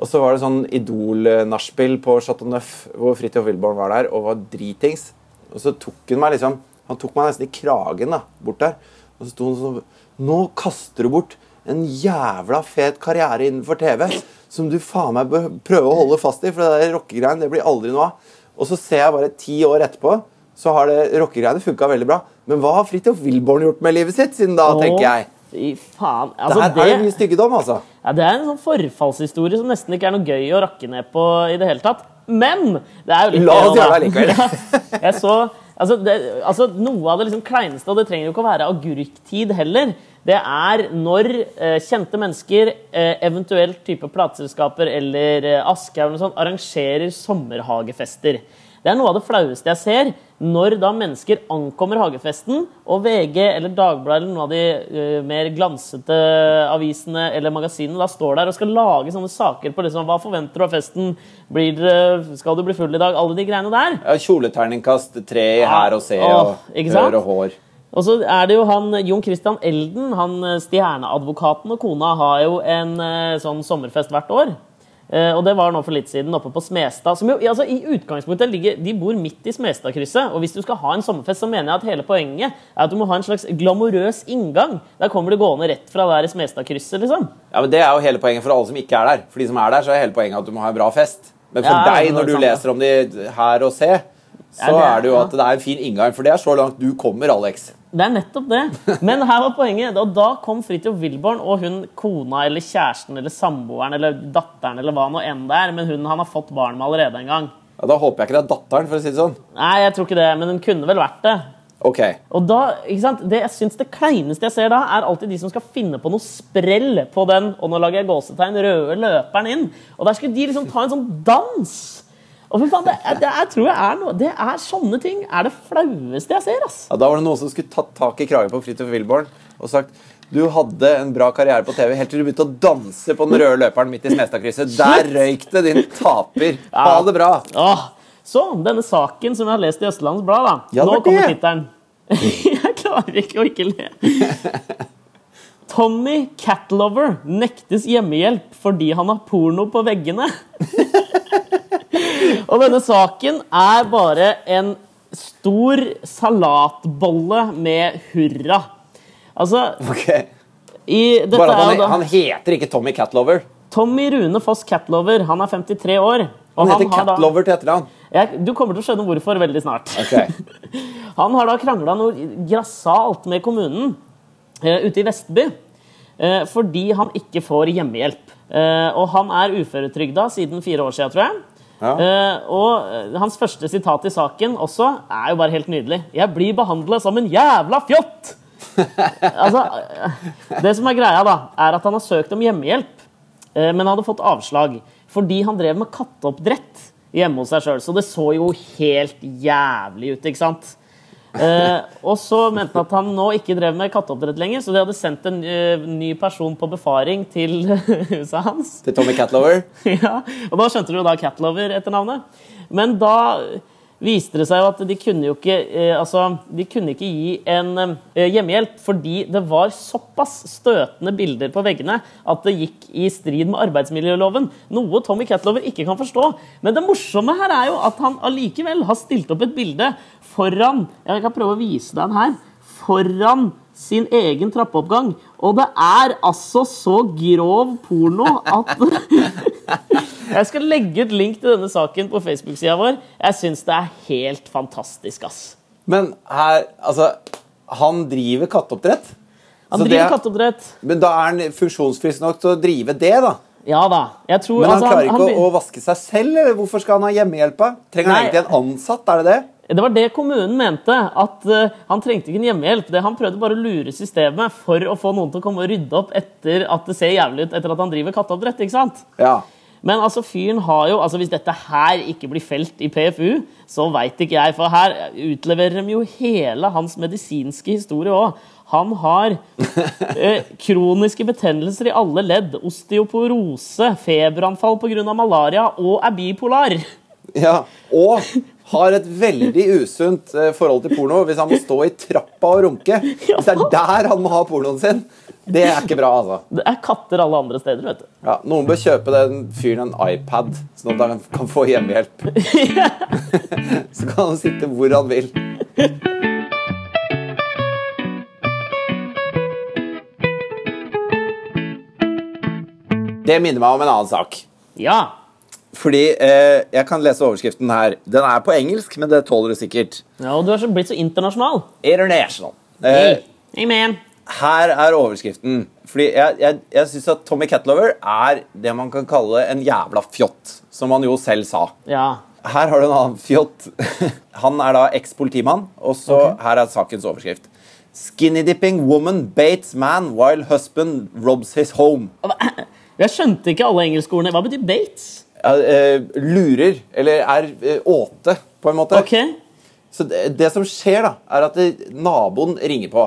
Og så var det sånn Idol-nachspiel på Chateau Neuf hvor Fridtjof Wilborn var der og var dritings. Og så tok hun meg liksom Han tok meg nesten i kragen da, bort der. Og så sto hun sånn Nå kaster du bort en jævla fet karriere innenfor TV som du faen meg bør prøve å holde fast i, for det der rockegreiene det blir aldri noe av. Og så ser jeg bare ti år etterpå, så har det rockegreiene funka veldig bra. Men hva har Fridtjof Wilborn gjort med livet sitt siden da, tenker jeg. Fy faen. Det Altså, her er mye styggedom, altså. Ja, Det er en sånn forfallshistorie som nesten ikke er noe gøy å rakke ned på i det hele tatt. Men det er jo litt La oss gjøre det likevel. Jeg så, altså, det, altså, noe av det liksom kleineste, og det trenger jo ikke å være agurktid heller, det er når eh, kjente mennesker, eh, eventuelt type plateselskaper eller eh, Aschehoug arrangerer sommerhagefester. Det er noe av det flaueste jeg ser, når da mennesker ankommer hagefesten, og VG eller Dagbladet eller noen av de uh, mer glansete avisene eller magasinene da står der og skal lage sånne saker på liksom, hva forventer du av festen, Blir uh, skal du bli full i dag, alle de greiene der. Ja, Kjoleterningkast tre i her og se og hør og hår. Og så er det jo han Jon Christian Elden, han eh, stjerneadvokaten og kona, har jo en eh, sånn sommerfest hvert år. Eh, og det var nå for litt siden oppe på Smestad. Som jo, altså, i utgangspunktet ligger, De bor midt i Smestadkrysset. Og hvis du skal ha en sommerfest, så mener jeg at hele poenget er at du må ha en slags glamorøs inngang. Der kommer du gående rett fra der i Smestadkrysset, liksom. Ja, men Det er jo hele poenget for alle som ikke er der. For de som er der, så er hele poenget at du må ha en bra fest. Men for Ja, deg, når du leser om de her og se, så Ja, det er det jo at det er en fin inngang. For det er så langt du kommer, Alex. Det er nettopp det. Men her var poenget. Og da kom Fridtjof Wilborn og hun kona eller kjæresten eller samboeren eller datteren eller hva nå enn det er, men hun han har fått barn med allerede en gang. Ja, da håper jeg ikke det er datteren, for å si det sånn. Nei, jeg tror ikke det, men hun kunne vel vært det. Ok. Og da, ikke sant, det jeg synes det kleineste jeg ser da, er alltid de som skal finne på noe sprell på den og nå lager jeg gåsetegn, røde løperen inn. Og der skulle de liksom ta en sånn dans. Og for faen, det, det er, tror jeg er noe Det er sånne ting er det flaueste jeg ser. ass. Ja, da var det noen som skulle tatt tak i kragen på Fridtjof Wilborn og sagt du hadde en bra karriere på TV helt til du begynte å danse på den røde løperen midt i Smestadkrysset. Der røyk det, din taper. Ha det bra. Åh, så denne saken som jeg har lest i Østlandets Blad, da. Ja, det Nå var kommer det. tittelen. jeg klarer ikke å ikke le. Tommy Catlover nektes hjemmehjelp fordi han har porno på veggene. Og denne saken er bare en stor salatbolle med hurra. Altså, okay. i, Bare at han, da han heter ikke Tommy Catlover. Tommy Rune Foss Catlover. Han er 53 år. Han heter har da- Catlover til etternavn. jeg, du kommer til å skjønne hvorfor veldig snart. Okay. Han har da krangla noe grassat med kommunen uh, ute i Vestby uh, fordi han ikke får hjemmehjelp. Uh, og han er uføretrygda siden fire år siden, tror jeg. Ja. Eh, og eh, hans første sitat i saken også er jo bare helt nydelig. 'Jeg blir behandlet som en jævla fjott'! altså, eh, det som er greia, da, er at han har søkt om hjemmehjelp, uh, men hadde fått avslag fordi han drev med katteoppdrett hjemme hos seg sjøl. Så det så jo helt jævlig ut, ikke sant? Eh, og så mente han at han nå ikke drev med katteoppdrett lenger, så de hadde sendt en uh, ny person på befaring til huset hans. Til Tommy Catlover. ja, og da skjønte du jo da Catlover etter navnet. Men da viste det seg jo at de kunne jo ikke eh, altså, de kunne ikke gi en eh, hjemmehjelp fordi det var såpass støtende bilder på veggene at det gikk i strid med arbeidsmiljøloven. Noe Tommy Catlover ikke kan forstå. Men det morsomme her er jo at han allikevel har stilt opp et bilde foran Jeg kan prøve å vise deg den her. Foran sin egen trappeoppgang. Og det er altså så grov porno at Jeg skal legge ut link til denne saken på Facebook-sida vår. Jeg syns det er helt fantastisk, ass. Men her Altså, han driver katteoppdrett. Han Så det driver er- katteoppdrett. Men da er han funksjonsfrisk nok til å drive det, da. Ja da. Jeg tror, Men han altså, klarer ikke han- å, å vaske seg selv, eller hvorfor skal han ha hjemmehjelpa? Trenger han Nei. egentlig en ansatt, er det det? Det var det kommunen mente. At eh, han trengte ikke en hjemmehjelp. Det, han prøvde bare å lure systemet for å få noen til å komme og rydde opp etter at det ser jævlig ut etter at han driver katteoppdrett. ikke sant? Ja. Men altså, fyren har jo altså Hvis dette her ikke blir felt i PFU, så veit ikke jeg. For her utleverer de jo hele hans medisinske historie òg. Han har eh, kroniske betennelser i alle ledd, osteoporose, feberanfall pga. malaria og er bipolar. ja. Og har et veldig usunt eh, forhold til porno hvis han må stå i trappa og runke. Hvis det er der han må ha pornoen sin. Det er ikke bra, altså. Det er katter alle andre steder, vet du. Ja, noen bør kjøpe den fyren en iPad, sånn at han kan få hjemmehjelp. Så kan han sitte hvor han vil. Det minner meg om en annen sak. Ja. Fordi eh, Jeg kan lese overskriften her. Den er på engelsk, men det tåler du sikkert. ja og du er så blitt så internasjonal. International. Eh, Hey. man. her er overskriften. Fordi jeg, jeg, jeg syns at Tommy Catlover er det man kan kalle en jævla fjott. Som han jo selv sa. Ja. Her har du en annen fjott. Han er da eks-politimann, og så her er sakens overskrift. Skinny-dipping woman bates man while husband robs his home. Jeg skjønte ikke alle engelskordene. Hva betyr Bates? Eh, lurer, eller er eh, åte, på en måte. Ok. Så det, det som skjer, da, er at det, naboen ringer på.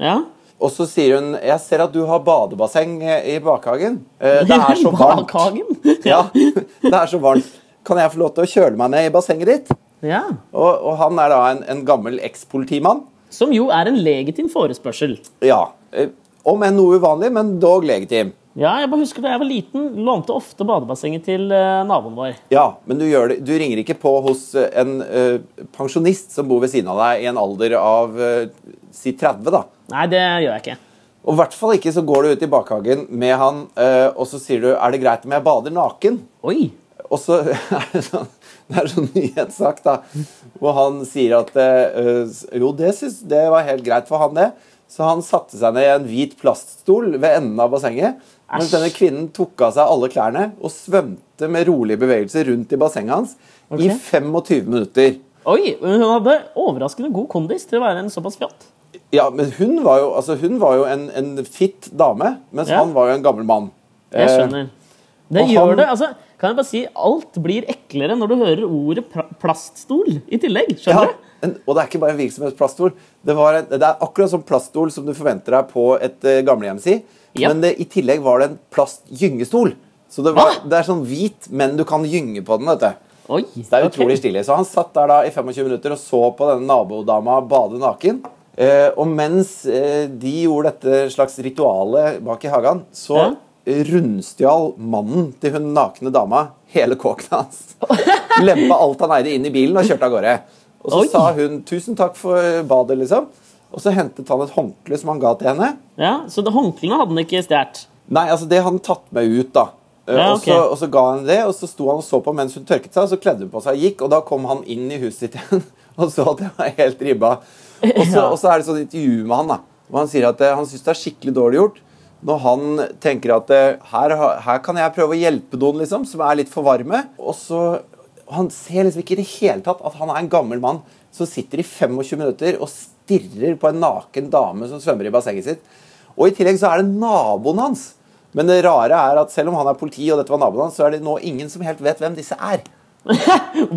Ja. Og så sier hun 'Jeg ser at du har badebasseng eh, i bakhagen'. Eh, Det er så varmt. Ja, det er så varmt. Kan jeg få lov til å kjøle meg ned i bassenget ditt? ja. Og, og han er da en, en gammel ekspolitimann. Som jo er en legitim forespørsel. Ja. eh, Om enn noe uvanlig, men dog legitim. Ja, jeg bare husker Da jeg var liten, lånte ofte badebassenget til eh, naboen vår. Ja, men du, det, du ringer ikke på hos eh, en uh, pensjonist som bor ved siden av deg i en alder av uh, si 30, da. Nei, det gjør jeg ikke. Og i hvert fall ikke så går du ut i bakhagen med han, uh, og så sier du 'Er det greit om jeg bader naken?' Oi! Og så er det sånn det er sånn nyhetssak, da, hvor han sier at Jo, det, synes, det var helt greit for han, det. Så han satte seg ned i en hvit plaststol ved enden av bassenget. Mens denne kvinnen tok av seg alle klærne og svømte med rolige bevegelser rundt i bassenget hans i 25 minutter. Oi, Hun hadde overraskende god kondis til å være en såpass fjott. Ja, men hun var jo, altså, hun var jo en, en fitt dame, mens Ja. han var jo en gammel mann. Jeg Eh, skjønner. Det og gjør han- det. altså, Kan jeg bare si, Alt blir eklere når du hører ordet plaststol i tillegg. Ja, Skjønner du? en, og det er ikke bare en hvilken som helst plaststol. Det, var en, det er akkurat sånn plaststol som du forventer deg på et uh, gamlehjem, si. Ja. Men det, i tillegg var det en plastgyngestol. Så det, var, det er sånn hvit, men du kan gynge på den. vet du. Oi, Det er utrolig utrolig stilig. Så han satt der da i 25 minutter og så på denne nabodama bade naken. Eh, og mens eh, de gjorde dette slags ritualet bak i hagen, så Ja. rundstjal mannen til hun nakne dama hele kåken hans. Lempa alt han eide inn i bilen og kjørte av gårde. Og så Oi. sa hun 'tusen takk for badet', liksom. Og så hentet han et håndkle som han ga til henne. Ja, Så det håndklærne hadde han ikke stjålet? Nei, altså det hadde han tatt med ut, da. Ja, okay. og, så, og så ga han det, og så sto han og så på mens hun tørket seg, og så kledde hun på seg og gikk, og da kom han inn i huset sitt igjen og så at det var helt ribba. Og så, Ja. og så er det sånn intervju med han, da, hvor han sier at eh, han syns det er skikkelig dårlig gjort. Når han tenker at eh, her, her kan jeg prøve å hjelpe noen liksom, som er litt for varme. Og så Han ser liksom ikke i det hele tatt at han er en gammel mann som sitter i 25 minutter og stirrer på en naken dame som svømmer i bassenget sitt. Og i tillegg så er det naboen hans. Men det rare er at selv om han er politi, og dette var naboen hans, så er det nå ingen som helt vet hvem disse er.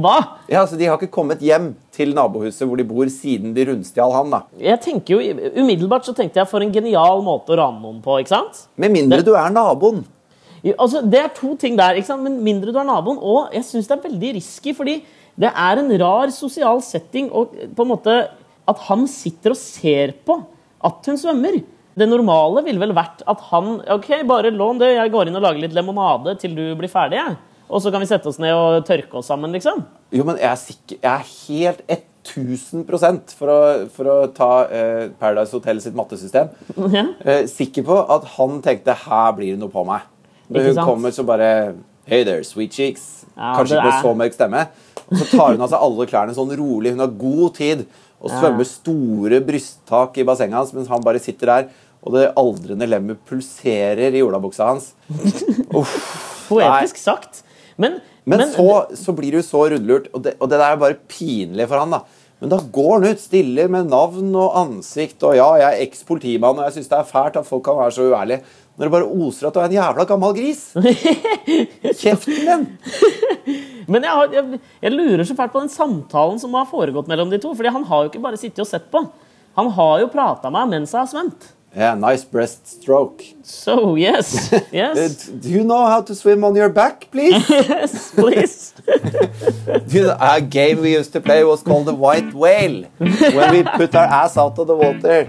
Hva? Ja, altså De har ikke kommet hjem til nabohuset hvor de bor, siden de rundstjal han. da. Jeg tenker jo, Umiddelbart så tenkte jeg for en genial måte å rane noen på. ikke sant? Med mindre du er naboen. Jo, Altså, det er to ting der. ikke sant? Men mindre du er naboen. Og jeg syns det er veldig risky, fordi det er en rar sosial setting og på en måte at han sitter og ser på at hun svømmer. Det normale ville vel vært at han OK, bare lån det, jeg går inn og lager litt lemonade til du blir ferdig. jeg. Og så kan vi sette oss ned og tørke oss sammen, liksom. Jo, men jeg er, sikker, jeg er helt 1000% for å, for å ta eh, Paradise Hotel sitt mattesystem. Ja. Eh, sikker på at han tenkte her blir det noe på meg. Når hun kommer så bare Hey there, sweet cheeks. Ja, Kanskje ikke med så mørk stemme. Og så tar hun av seg alle klærne sånn rolig. Hun har god tid og svømmer store brysttak i bassenget hans mens han bare sitter der. Og det aldrende lemmet pulserer i olabuksa hans. Uff. Poetisk sagt. Men, Men, så, så blir jo så rundlurt, og det, og det der er bare pinlig for han. da. Men da går han ut stille med navn og ansikt, og ja, jeg er eks-politimann, og jeg syns det er fælt at folk kan være så uærlige. Når det bare oser at du er en jævla gammel gris. Kjeften din! Men jeg, har, jeg, jeg lurer så fælt på den samtalen som har foregått mellom de to. Fordi han har jo ikke bare sittet og sett på. Han har jo prata med meg mens jeg har svømt. Yeah, nice breaststroke. So yes. Yes. do you know how to swim on your back, please? Yes, please. You know, a game we used to play was called the white whale. When we put our ass out of the water.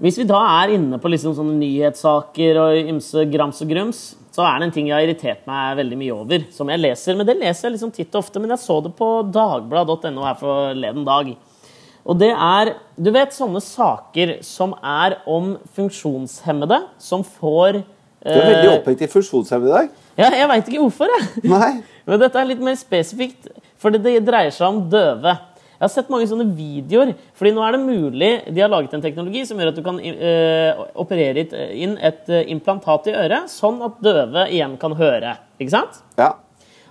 Hvis vi da er inne på liksom sånne nyhetssaker og ymse grams og grums, så er det en ting jeg har irritert meg veldig mye over, som jeg leser. Men det leser jeg liksom titt og ofte, men jeg så det på dagblad.no her forleden dag. Og det er Du vet sånne saker som er om funksjonshemmede som får Du er veldig eh, opphengt i funksjonshemmede i dag. Ja, jeg veit ikke hvorfor, jeg. Nei. Men dette er litt mer spesifikt, for det dreier seg om døve. Jeg har sett mange sånne videoer, fordi nå er det mulig De har laget en teknologi som gjør at du kan eh, operere inn et eh, implantat i øret, sånn at døve igjen kan høre. Ikke sant? Ja.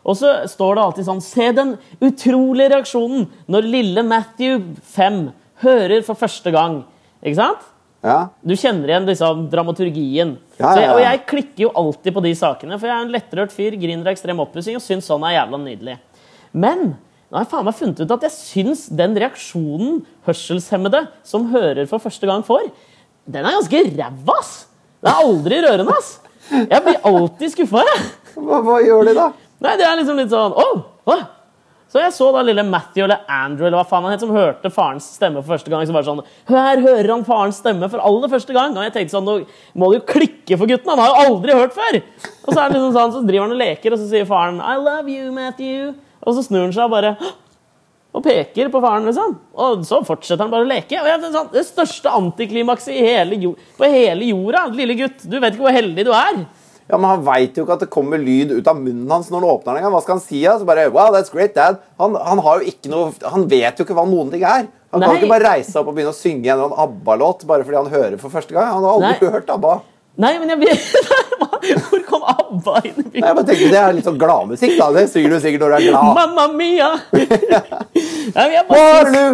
Og så står det alltid sånn Se den utrolige reaksjonen når lille Matthew 5 hører for første gang. Ikke sant? Ja. Du kjenner igjen liksom, dramaturgien. Ja, Så jeg, ja, ja. og jeg klikker jo alltid på de sakene, for jeg er en lettrørt fyr, griner ekstrem oppussing og syns sånn er jævla nydelig. Men nå har jeg faen meg funnet ut at jeg syns den reaksjonen hørselshemmede som hører for første gang, får, den er ganske ræva, ass! Det er aldri rørende, ass! Jeg blir alltid skuffa, jeg. Hva, hva gjør de, da? Nei, det er liksom litt sånn Å! hva? Så jeg så da lille Matthew eller Andrew eller hva faen han het, som hørte farens stemme for første gang. Så bare sånn, Her hører han farens stemme for aller første gang. Og jeg tenkte sånn, nå må det jo klikke for gutten, han har jo aldri hørt før! Og så er det liksom sånn, så driver han og leker, og så sier faren I love you, Matthew. Og så snur han seg og bare og peker på faren, liksom. Og så fortsetter han bare å leke. Og det, sånn, det største antiklimakset på hele jorda. Lille gutt, du vet ikke hvor heldig du er. Ja, Men han veit jo ikke at det kommer lyd ut av munnen hans når han åpner den. Hva skal han si? da? Så bare, wow, that's great, dad. Han, han har jo ikke noe Han vet jo ikke hva noen ting er. Han kan ikke bare reise seg opp og begynne å synge en ABBA-låt bare fordi han hører for første gang. Han har aldri Nei. hørt ABBA. Nei, men jeg vet Hvor ABBA inn i Nei. Jeg bare tenkte, Det er litt sånn gladmusikk. da. Det synger du sikkert når du er glad. Mamma mia! Nei, men jeg bare syns...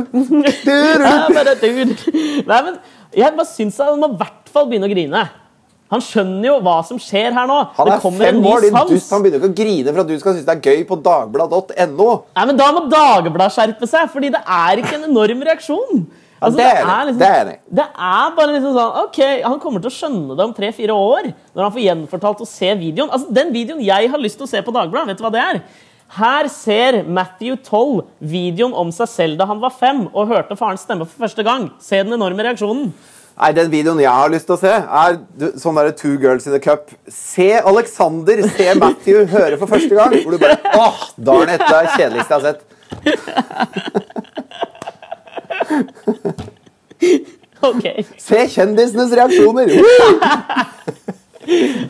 Nei, men jeg bare syns han må i hvert fall begynne å grine. Han skjønner jo hva som skjer her nå. Han er fem år, din dust. Han begynner ikke å grine for at du skal synes det er gøy på dagbladet.no. Nei, men Da må Dagbladet skjerpe seg, fordi det er ikke en enorm reaksjon. Altså, det er enig. liksom, Det er det. det er bare liksom sånn Ok, Han kommer til å skjønne det om tre-fire år, når han får gjenfortalt å se videoen. Altså, Den videoen jeg har lyst til å se på Dagbladet, vet du hva det er? Her ser Matthew 12 videoen om seg selv da han var fem og hørte farens stemme for første gang. Se den enorme reaksjonen. Nei, Den videoen jeg har lyst til å se, er sånn der Two Girls in a Cup. Se Alexander, se Matthew høre for første gang. Hvor du bare åh, darn dette det er det kjedeligste jeg har sett. Ok, Se kjendisenes reaksjoner.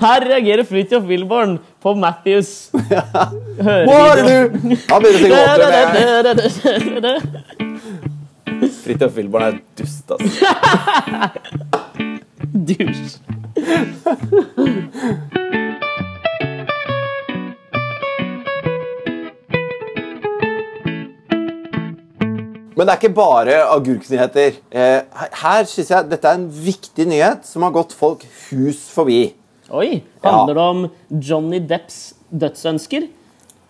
Her reagerer Fridtjof Wilborn på Matthews Waterloo! Han begynner å synge med Fridtjof Wilborn er dust, altså. Douche. Men det er ikke bare agurknyheter. Eh, her- synes jeg dette er en viktig nyhet som har gått folk hus forbi. Oi, handler det om Johnny Depps dødsønsker?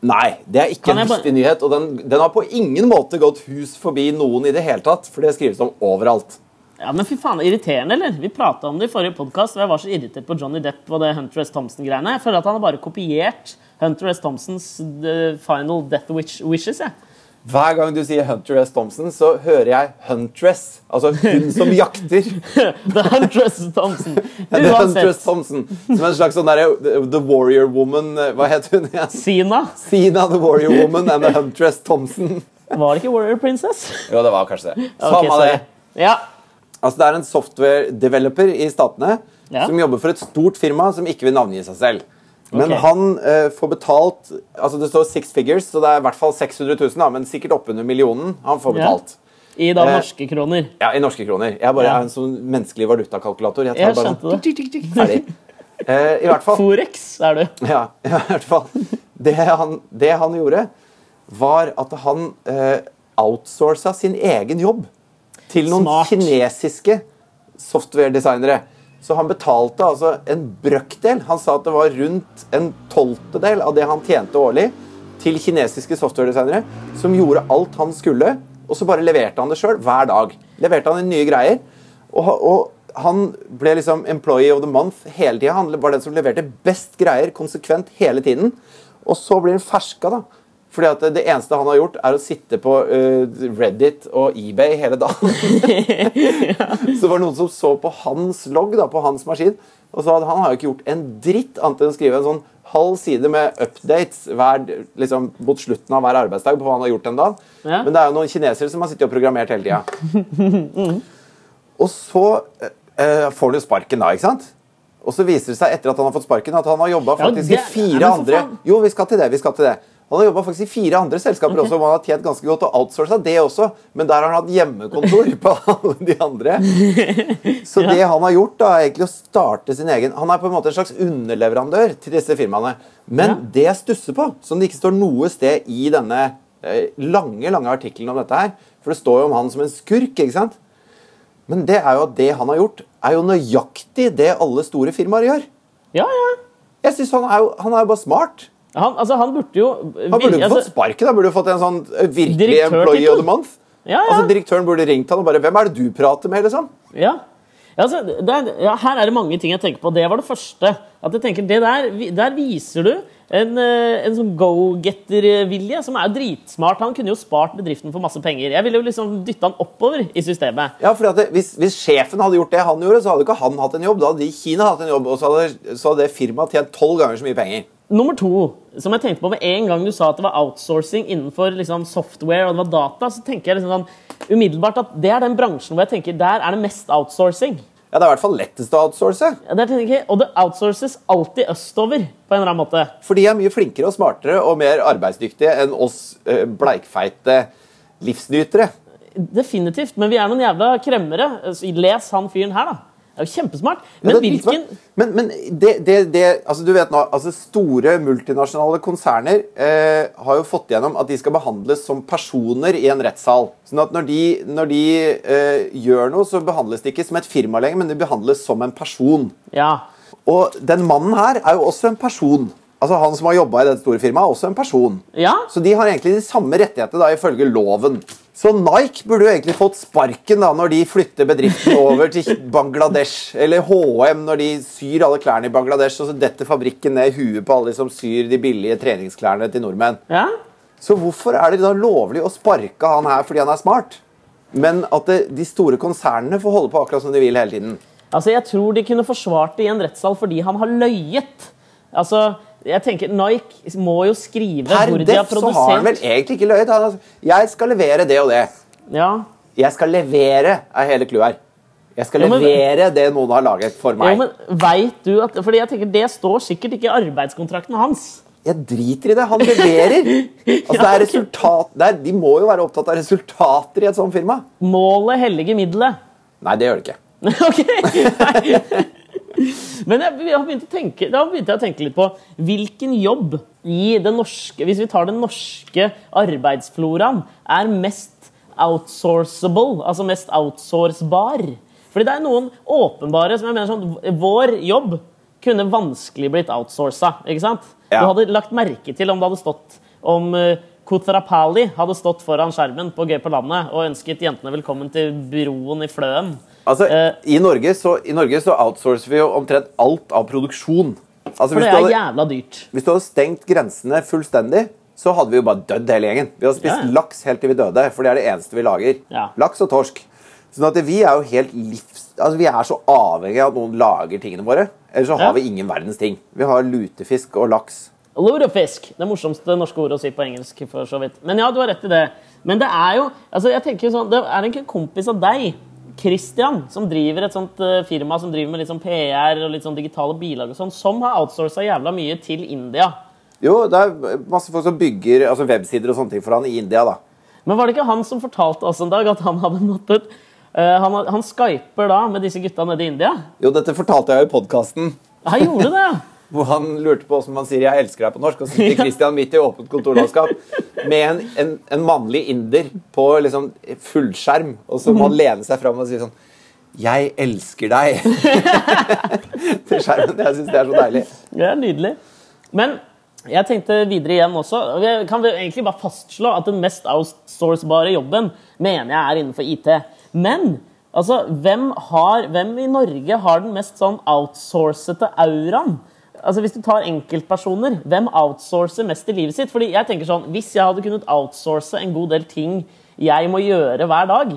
Nei, det er ikke en viktig nyhet. Og den, den har på ingen måte gått hus forbi noen i det hele tatt. For det skrives om overalt. Ja, men fy faen, Irriterende, eller? Vi prata om det i forrige podkast, og jeg var så irritert på Johnny Depp og det Hunter S. Thompson-greiene. Jeg føler at han har bare kopiert Hunter S. Thompsons The Final Death Wish Wishes. jeg. Hver gang du sier Hunter S. Thompson, så hører jeg Huntress. Altså hun som jakter. The Huntress. Thompson. Er Huntress Thompson. Som en slags sånn derre The Warrior Woman eh, Hva het hun igjen? Sina. Sina The Warrior Woman and the Huntress Thompson. Var det ikke Warrior Princess? Jo, det var kanskje det. Samme okay, det. Ja. Altså, det er en software developer i statene Ja. som jobber for et stort firma som ikke vil navngi seg selv. Men okay. han eh, får betalt altså Det står six figures, så det er i hvert fall 600 000, da, men sikkert oppunder millionen han får Ja. betalt. I da Eh, norske kroner. Ja, I norske kroner. Jeg bare Ja. er en sånn menneskelig valutakalkulator. Jeg Jeg bare skjønte sånn, det. ferdig. Eh, I hvert fall. Forex er du. Ja, ja, i hvert fall. Det han, det han gjorde, var at han eh, outsourca sin egen jobb til noen Smart. kinesiske software-designere. Så han betalte altså en brøkdel. Han sa at det var rundt en tolvtedel av det han tjente årlig, til kinesiske software-designere som gjorde alt han skulle, og så bare leverte han det sjøl hver dag. Leverte han inn nye greier. Og, og han ble liksom employee of the month hele tida. Han var den som leverte best greier konsekvent hele tiden. Og så blir han ferska, da. Fordi at det eneste han har gjort, er å sitte på uh, Reddit og eBay hele dagen. Så det var noen som så på hans logg, da, på hans maskin, og sa at han har jo ikke gjort en dritt annet enn å skrive en sånn halv side med updates hver, liksom, mot slutten av hver arbeidsdag på hva han har gjort den dagen. Ja. Men det er jo noen kinesere som har sittet og programmert hele tida. Og så uh, får han jo sparken da, ikke sant? Og så viser det seg etter at han har fått sparken, at han har jobba Ja, faktisk det- i fire andre. Jo, vi skal til det. vi skal til det. Han har jobba i fire andre selskaper også, og han har tjent ganske godt og outsourca det også. Men der har han hatt hjemmekontor på alle de andre. Så det han har gjort, da, er egentlig å starte sin egen Han er på en måte en slags underleverandør til disse firmaene. Men Ja. det jeg stusser på, som det ikke står noe sted i denne eh, lange lange artikkelen om dette her For det står jo om han som en skurk, ikke sant? Men det er jo at det han har gjort, er jo nøyaktig det alle store firmaer gjør. Ja, ja. Jeg synes han er jo, han er jo bare smart. Han, altså, han burde jo Han burde jo altså, fått sparken. Han burde jo fått en sånn eh, virkelig employee of the month. Ja, ja. Altså Direktøren burde ringt han og bare 'Hvem er det du prater med?' liksom. Ja. Ja, altså, er, ja, her er det mange ting jeg tenker på. Det var det første. At jeg tenker, det der, der viser du en, eh, en sånn go-getter-vilje som er dritsmart. Han kunne jo spart bedriften for masse penger. Jeg ville jo liksom dytta han oppover i systemet. Ja, fordi det, hvis, hvis sjefen hadde gjort det han gjorde, så hadde ikke han hatt en jobb. Da hadde de i Kina hatt en jobb, og så hadde, så hadde det firmaet tjent tolv ganger så mye penger. Nummer to, som jeg tenkte på med en gang du sa at det var outsourcing innenfor liksom, software og det var data, så tenker jeg liksom sånn umiddelbart at det er den bransjen hvor jeg tenker der er det mest outsourcing. Ja, Det er i hvert fall lettest å outsource. Ja, det jeg, og det outsources alltid østover på en eller annen måte. For de er mye flinkere og smartere og mer arbeidsdyktige enn oss eh, bleikfeite livsnytere. Definitivt, men vi er noen jævla kremmere. Les han fyren her, da. Det er jo kjempesmart. Ja, Men er hvilken. Men, men det, det, det altså Du vet nå, altså Store multinasjonale konserner eh, har jo fått gjennom at de skal behandles som personer i en rettssal. Sånn at når de, når de eh, gjør noe, så behandles de ikke som et firma lenger, men de behandles som en person. Ja. Og den mannen her er jo også en person. Altså Han som har jobba i det store firmaet, er også en person. Ja. Så de har egentlig de samme rettigheter da, ifølge loven. Så Nike burde jo egentlig fått sparken da når de flytter bedriften over til Bangladesh. Eller HM når de syr alle klærne i Bangladesh, og så detter fabrikken ned i huet på alle de som syr de billige treningsklærne til nordmenn. ja. Så hvorfor er det da lovlig å sparke han her fordi han er smart? Men at det, de store konsernene får holde på akkurat som de vil hele tiden. Altså, Jeg tror de kunne forsvart det i en rettssal fordi han har løyet. Altså, jeg tenker, Nike må jo skrive Per hvor de har produsert. Per def så har han vel egentlig ikke løyet. Han Jeg skal levere det og det. Ja. Jeg skal levere, er hele clouet her. Jeg skal Jo, men- levere det noen har laget for meg. men vet du at, fordi jeg tenker Det står sikkert ikke i arbeidskontrakten hans. Jeg driter i det. Han leverer. Altså, det er resultat, det er, de må jo være opptatt av resultater i et sånt firma. Målet hellige middelet. Nei, det gjør det ikke. ok! Men jeg, jeg har begynt å tenke, da begynte jeg å tenke litt på hvilken jobb i det norske Hvis vi tar den norske arbeidsfloraen, er mest outsourceable, altså mest outsourcebar. Fordi det er noen åpenbare som jeg mener sånn Vår jobb kunne vanskelig blitt outsourca, ikke sant? Ja. Du hadde lagt merke til om det hadde stått om uh, Kotrapali hadde stått foran skjermen på Gøy på landet og ønsket jentene velkommen til broen i Fløen. Altså, Eh. i, Norge så, I Norge så outsourcer vi jo omtrent alt av produksjon. Altså, For det er hadde, jævla dyrt. hvis du hadde stengt grensene fullstendig, så hadde vi jo bare dødd hele gjengen. Vi hadde spist Ja, ja. laks helt til vi døde, for det er det eneste vi lager. Ja. Laks og torsk. Sånn at vi er jo helt livs... Altså, vi er så avhengig av at noen lager tingene våre. Ellers så Ja. har vi ingen verdens ting. Vi har lutefisk og laks. Lutefisk. Det morsomste norske ordet å si på engelsk. for så vidt. Men ja, du har rett i det. Men det er jo altså jeg tenker sånn, Det er ikke en kompis av deg, Christian, som driver et sånt eh, firma som driver med litt sånn PR og litt sånn digitale bilag og sånn, som har outsourca jævla mye til India. Jo, det er masse folk som bygger altså websider og sånne ting for han i India, da. Men var det ikke han som fortalte oss en dag at han hadde måttet uh, han, han skyper da med disse gutta nede i India? Jo, dette fortalte jeg jo i podkasten. Jeg gjorde det! Hvor han lurte på hvordan man sier 'jeg elsker deg' på norsk. Og så sitter Christian midt i åpent kontorlandskap med en, en, en mannlig inder på liksom fullskjerm. Og så må han lene seg fram og si sånn 'Jeg elsker deg' til skjermen. Jeg syns det er så deilig. Det er nydelig. Men jeg tenkte videre igjen også. Vi kan egentlig bare fastslå at den mest outsourcebare jobben mener jeg er innenfor IT. Men altså, hvem, har, hvem i Norge har den mest sånn outsourcete auraen? Altså Hvis du tar enkeltpersoner, hvem outsourcer mest i livet sitt? Fordi jeg tenker sånn, Hvis jeg hadde kunnet outsource en god del ting jeg må gjøre hver dag,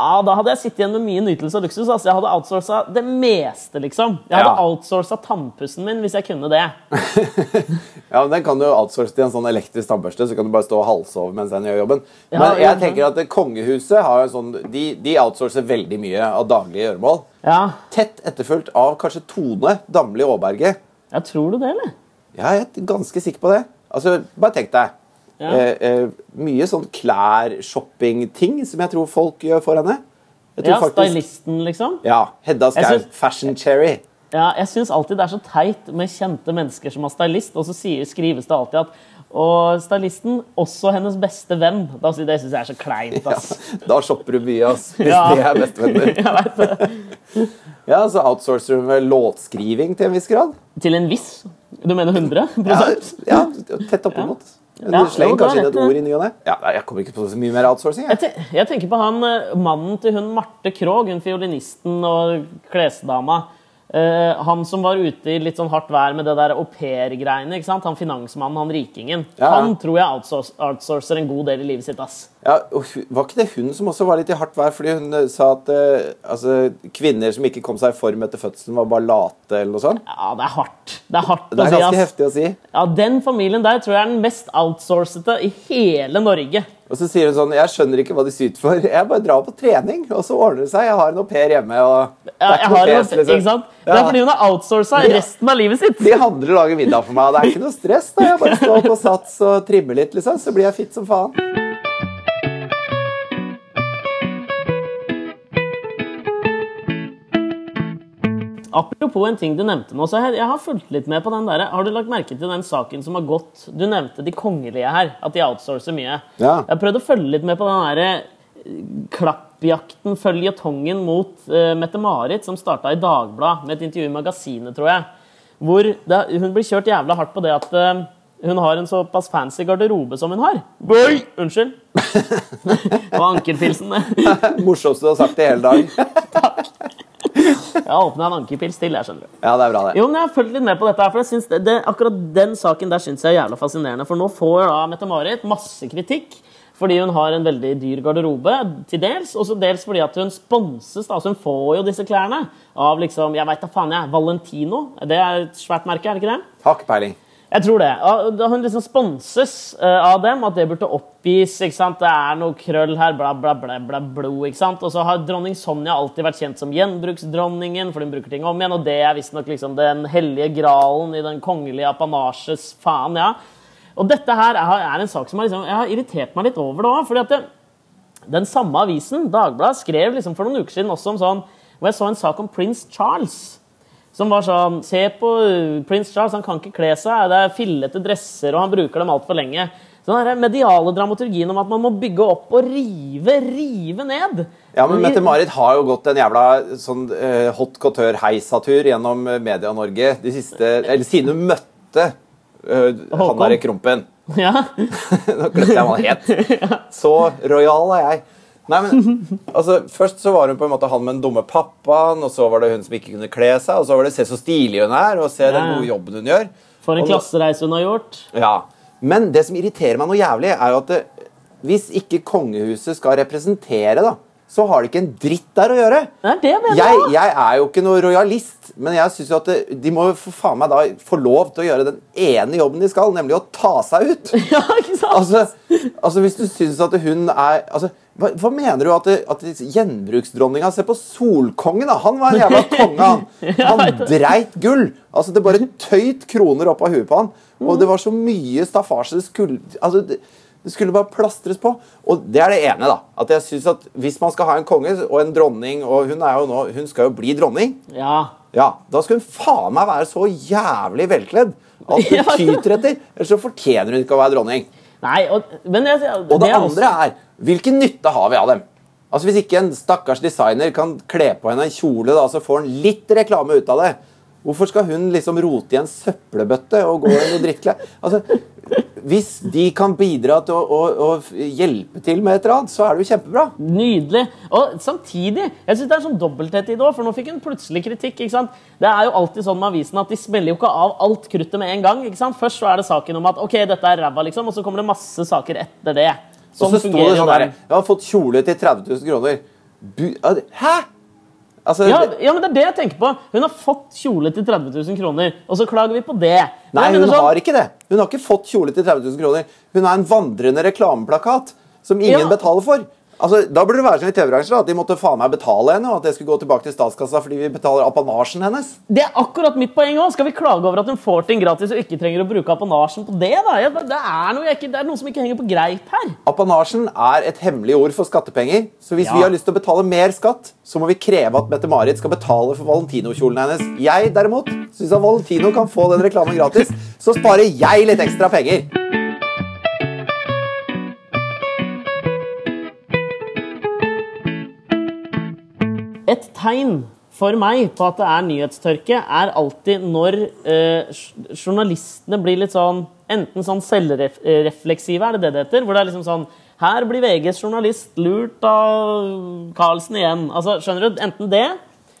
ja, da hadde jeg sittet igjen med mye nytelse og luksus. Altså, jeg hadde outsourca det meste, liksom. Jeg hadde Ja. outsourca tannpussen min hvis jeg kunne det. Ja, men Den kan du outsource til en sånn elektrisk tannbørste, så kan du bare stå og halsove mens den gjør jobben. Ja, Men ja, jeg tenker at kongehuset har en sånn, de, de outsourcer veldig mye av daglige gjøremål. Ja, Tett etterfulgt av kanskje Tone Damli Aaberge. Ja tror du det, eller? Ja, jeg er ganske sikker på det. Altså, Bare tenk deg. Ja. Eh, eh, mye sånn klær-shopping-ting som jeg tror folk gjør for henne. Jeg tror Ja, Stylisten, liksom. Ja, Hedda Skau. synes- Fashion Cherry. Ja, jeg syns alltid det er så teit med kjente mennesker som har stylist, og så sier, skrives det alltid at og stylisten, også hennes beste venn. Det syns jeg er så kleint. Ja, da shopper du mye, ass. Hvis Ja. de er bestevenner. Ja, så outsourcer hun med låtskriving til en viss grad. Til en viss. Du mener 100 Ja, ja tett oppimot. Ja. Ja, du slenger er kanskje inn et ord i ny og ne. Ja, jeg kommer ikke på så mye mer outsourcing. Jeg, Jeg. jeg tenker på han eh, mannen til hun Marte Krogh, hun fiolinisten og klesdama. Eh, han som var ute i litt sånn hardt vær med det der aupair-greiene. Han finansmannen, han rikingen. Ja. Han tror jeg outsource, outsourcer en god del i livet sitt. ass. Ja, og Var ikke det hun som også var litt i hardt vær? Fordi hun eh, sa at eh, altså, kvinner som ikke kom seg i form etter fødselen, var bare late, eller noe sånt? Ja, det er hardt. Det er hardt Det er ganske ass. heftig å si. Ja, Den familien der tror jeg er den mest outsourcete i hele Norge. Og så sier hun sånn Jeg skjønner ikke hva de syter for. Jeg bare drar på trening, og så ordner det seg. Jeg har en au pair hjemme, og det er ikke noe har liksom. ikke sant? Det er fordi hun har outsourca resten av livet sitt. De handler og lager middag for meg, og det er ikke noe stress. da Jeg bare står på sats og trimmer litt, liksom, så blir jeg fit som faen. Apropos en ting du nevnte nå, så jeg, jeg har fulgt litt med på den der. Har du lagt merke til den saken som har gått Du nevnte de kongelige her, at de outsourcer mye. Ja. Jeg har prøvd å følge litt med på den derre eh, klappjakten, føljetongen mot uh, Mette-Marit, som starta i Dagbladet med et intervju i Magasinet, tror jeg. Hvor det, hun blir kjørt jævla hardt på det at uh, hun har en såpass fancy garderobe som hun har. Boy! unnskyld. det var ankerpilsen, det. Morsomste du har sagt i hele dag. Jeg har åpna en ankerpils til, jeg skjønner du. Ja, det er bra, det. Jo, men jeg har fulgt litt med på dette, her, for jeg synes det, det, akkurat den saken der synes jeg er jævla fascinerende. For nå får da Mette-Marit masse kritikk fordi hun har en veldig dyr garderobe, til dels, og så dels fordi at hun sponses. da, altså Hun får jo disse klærne av liksom, jeg vet da faen jeg, Valentino. Det er et svært merke, er det ikke det? Har ikke peiling. Jeg tror det. Han liksom sponses eh, av dem, at det burde oppgis. ikke sant? Det er noe krøll her, bla, bla, bla, bla, blod. ikke sant? Og så har dronning Sonja alltid vært kjent som gjenbruksdronningen, for hun bruker ting om igjen. Og det er visstnok liksom den hellige gralen i den kongelige apanasjes faen, ja. Og dette her er, en sak som har, liksom, jeg har irritert meg litt over det fordi at det, den samme avisen, Dagbladet, skrev liksom for noen uker siden også om sånn hvor jeg så en sak om prins Charles. Som var sånn Se på uh, prins Charles, han kan ikke kle seg. Det er fillete dresser, og han bruker dem altfor lenge. Så den mediale dramaturgien om at man må bygge opp og rive, rive ned. Ja, men Mette-Marit har jo gått en jævla sånn uh, hot couture-heisatur gjennom eh, Media-Norge de siste Eller siden hun møtte uh, han Håkon. derre Krompen. Ja. Nå glemte jeg hva han het. Så rojal er jeg. Nei, men altså, Først så var hun på en måte han med den dumme pappaen, og så var det hun som ikke kunne kle seg, og så var det se så stilig hun er, og se den gode jobben hun gjør. For en Og klassereise hun har gjort. Ja. Men det som irriterer meg noe jævlig, er jo at det, hvis ikke kongehuset skal representere, da, så har de ikke en dritt der å gjøre. Er det mener Jeg, jeg er jo ikke noe rojalist, men jeg synes jo at de må for faen meg da få lov til å gjøre den ene jobben de skal, nemlig å ta seg ut. Ja, ikke sant? Altså, altså Hvis du syns at hun er altså, hva, hva mener du at, at gjenbruksdronninga Se på Solkongen, da! Han var en jævla konge, han. Han dreit gull. Altså Det bare tøyt kroner opp av huet på han. Og det var så mye staffasje. Det skulle, altså, det, det skulle bare plastres på. Og det er det ene, da. At jeg synes at Hvis man skal ha en konge og en dronning, og hun, er jo nå, hun skal jo bli dronning Ja. ja, da skal hun faen meg være så jævlig velkledd at hun tyter etter. Ellers så fortjener hun ikke å være dronning. Nei, og, men det, Og det, er også- andre er hvilken nytte har vi av dem? Altså Hvis ikke en stakkars designer kan kle på henne en kjole, da, så får han litt reklame ut av det. Hvorfor skal hun liksom rote i en søppelbøtte og gå i noe drittklær? Altså, hvis de kan bidra til å, å, å hjelpe til med et eller annet, så er det jo kjempebra. Nydelig. Og samtidig jeg synes det er sånn dobbelthet i det òg, for nå fikk hun plutselig kritikk. ikke sant? Det er jo alltid sånn med avisen at de smeller jo ikke av alt kruttet med en gang. ikke sant? Først så er det saken om at ok, dette er ræva, liksom, og så kommer det masse saker etter det. Og Sånn så står det sånn her. Jeg har fått kjole til 30 000 kroner. Bu Hæ?! Altså, Ja, ja, men det er det jeg tenker på. Hun har fått kjole til 30 000 kroner, og så klager vi på det. Men Nei, hun sånn- har ikke det. Hun har ikke fått kjole til 30 000 kroner. Hun er en vandrende reklameplakat som ingen Ja. betaler for. Altså, Da burde det være sånn i TV-bransjen at de måtte faen meg betale henne, og at det skulle gå tilbake til statskassa fordi vi betaler apanasjen hennes. Det er akkurat mitt poeng òg. Skal vi klage over at hun får ting gratis og ikke trenger å bruke apanasjen på det? da? Det, er noe, ikke- det er noe som ikke henger på greip her. Apanasjen er et hemmelig ord for skattepenger. Så hvis Ja. vi har lyst til å betale mer skatt, så må vi kreve at Mette-Marit skal betale for Valentino-kjolen hennes. Jeg derimot syns at Valentino kan få den reklamen gratis. Så sparer jeg litt ekstra penger. Et tegn for meg på at det er nyhetstørke, er alltid når eh, journalistene blir litt sånn Enten sånn selvrefleksive, er det det det heter? Hvor det er liksom sånn Her blir VGs journalist lurt av Carlsen igjen. Altså, skjønner du? Enten det,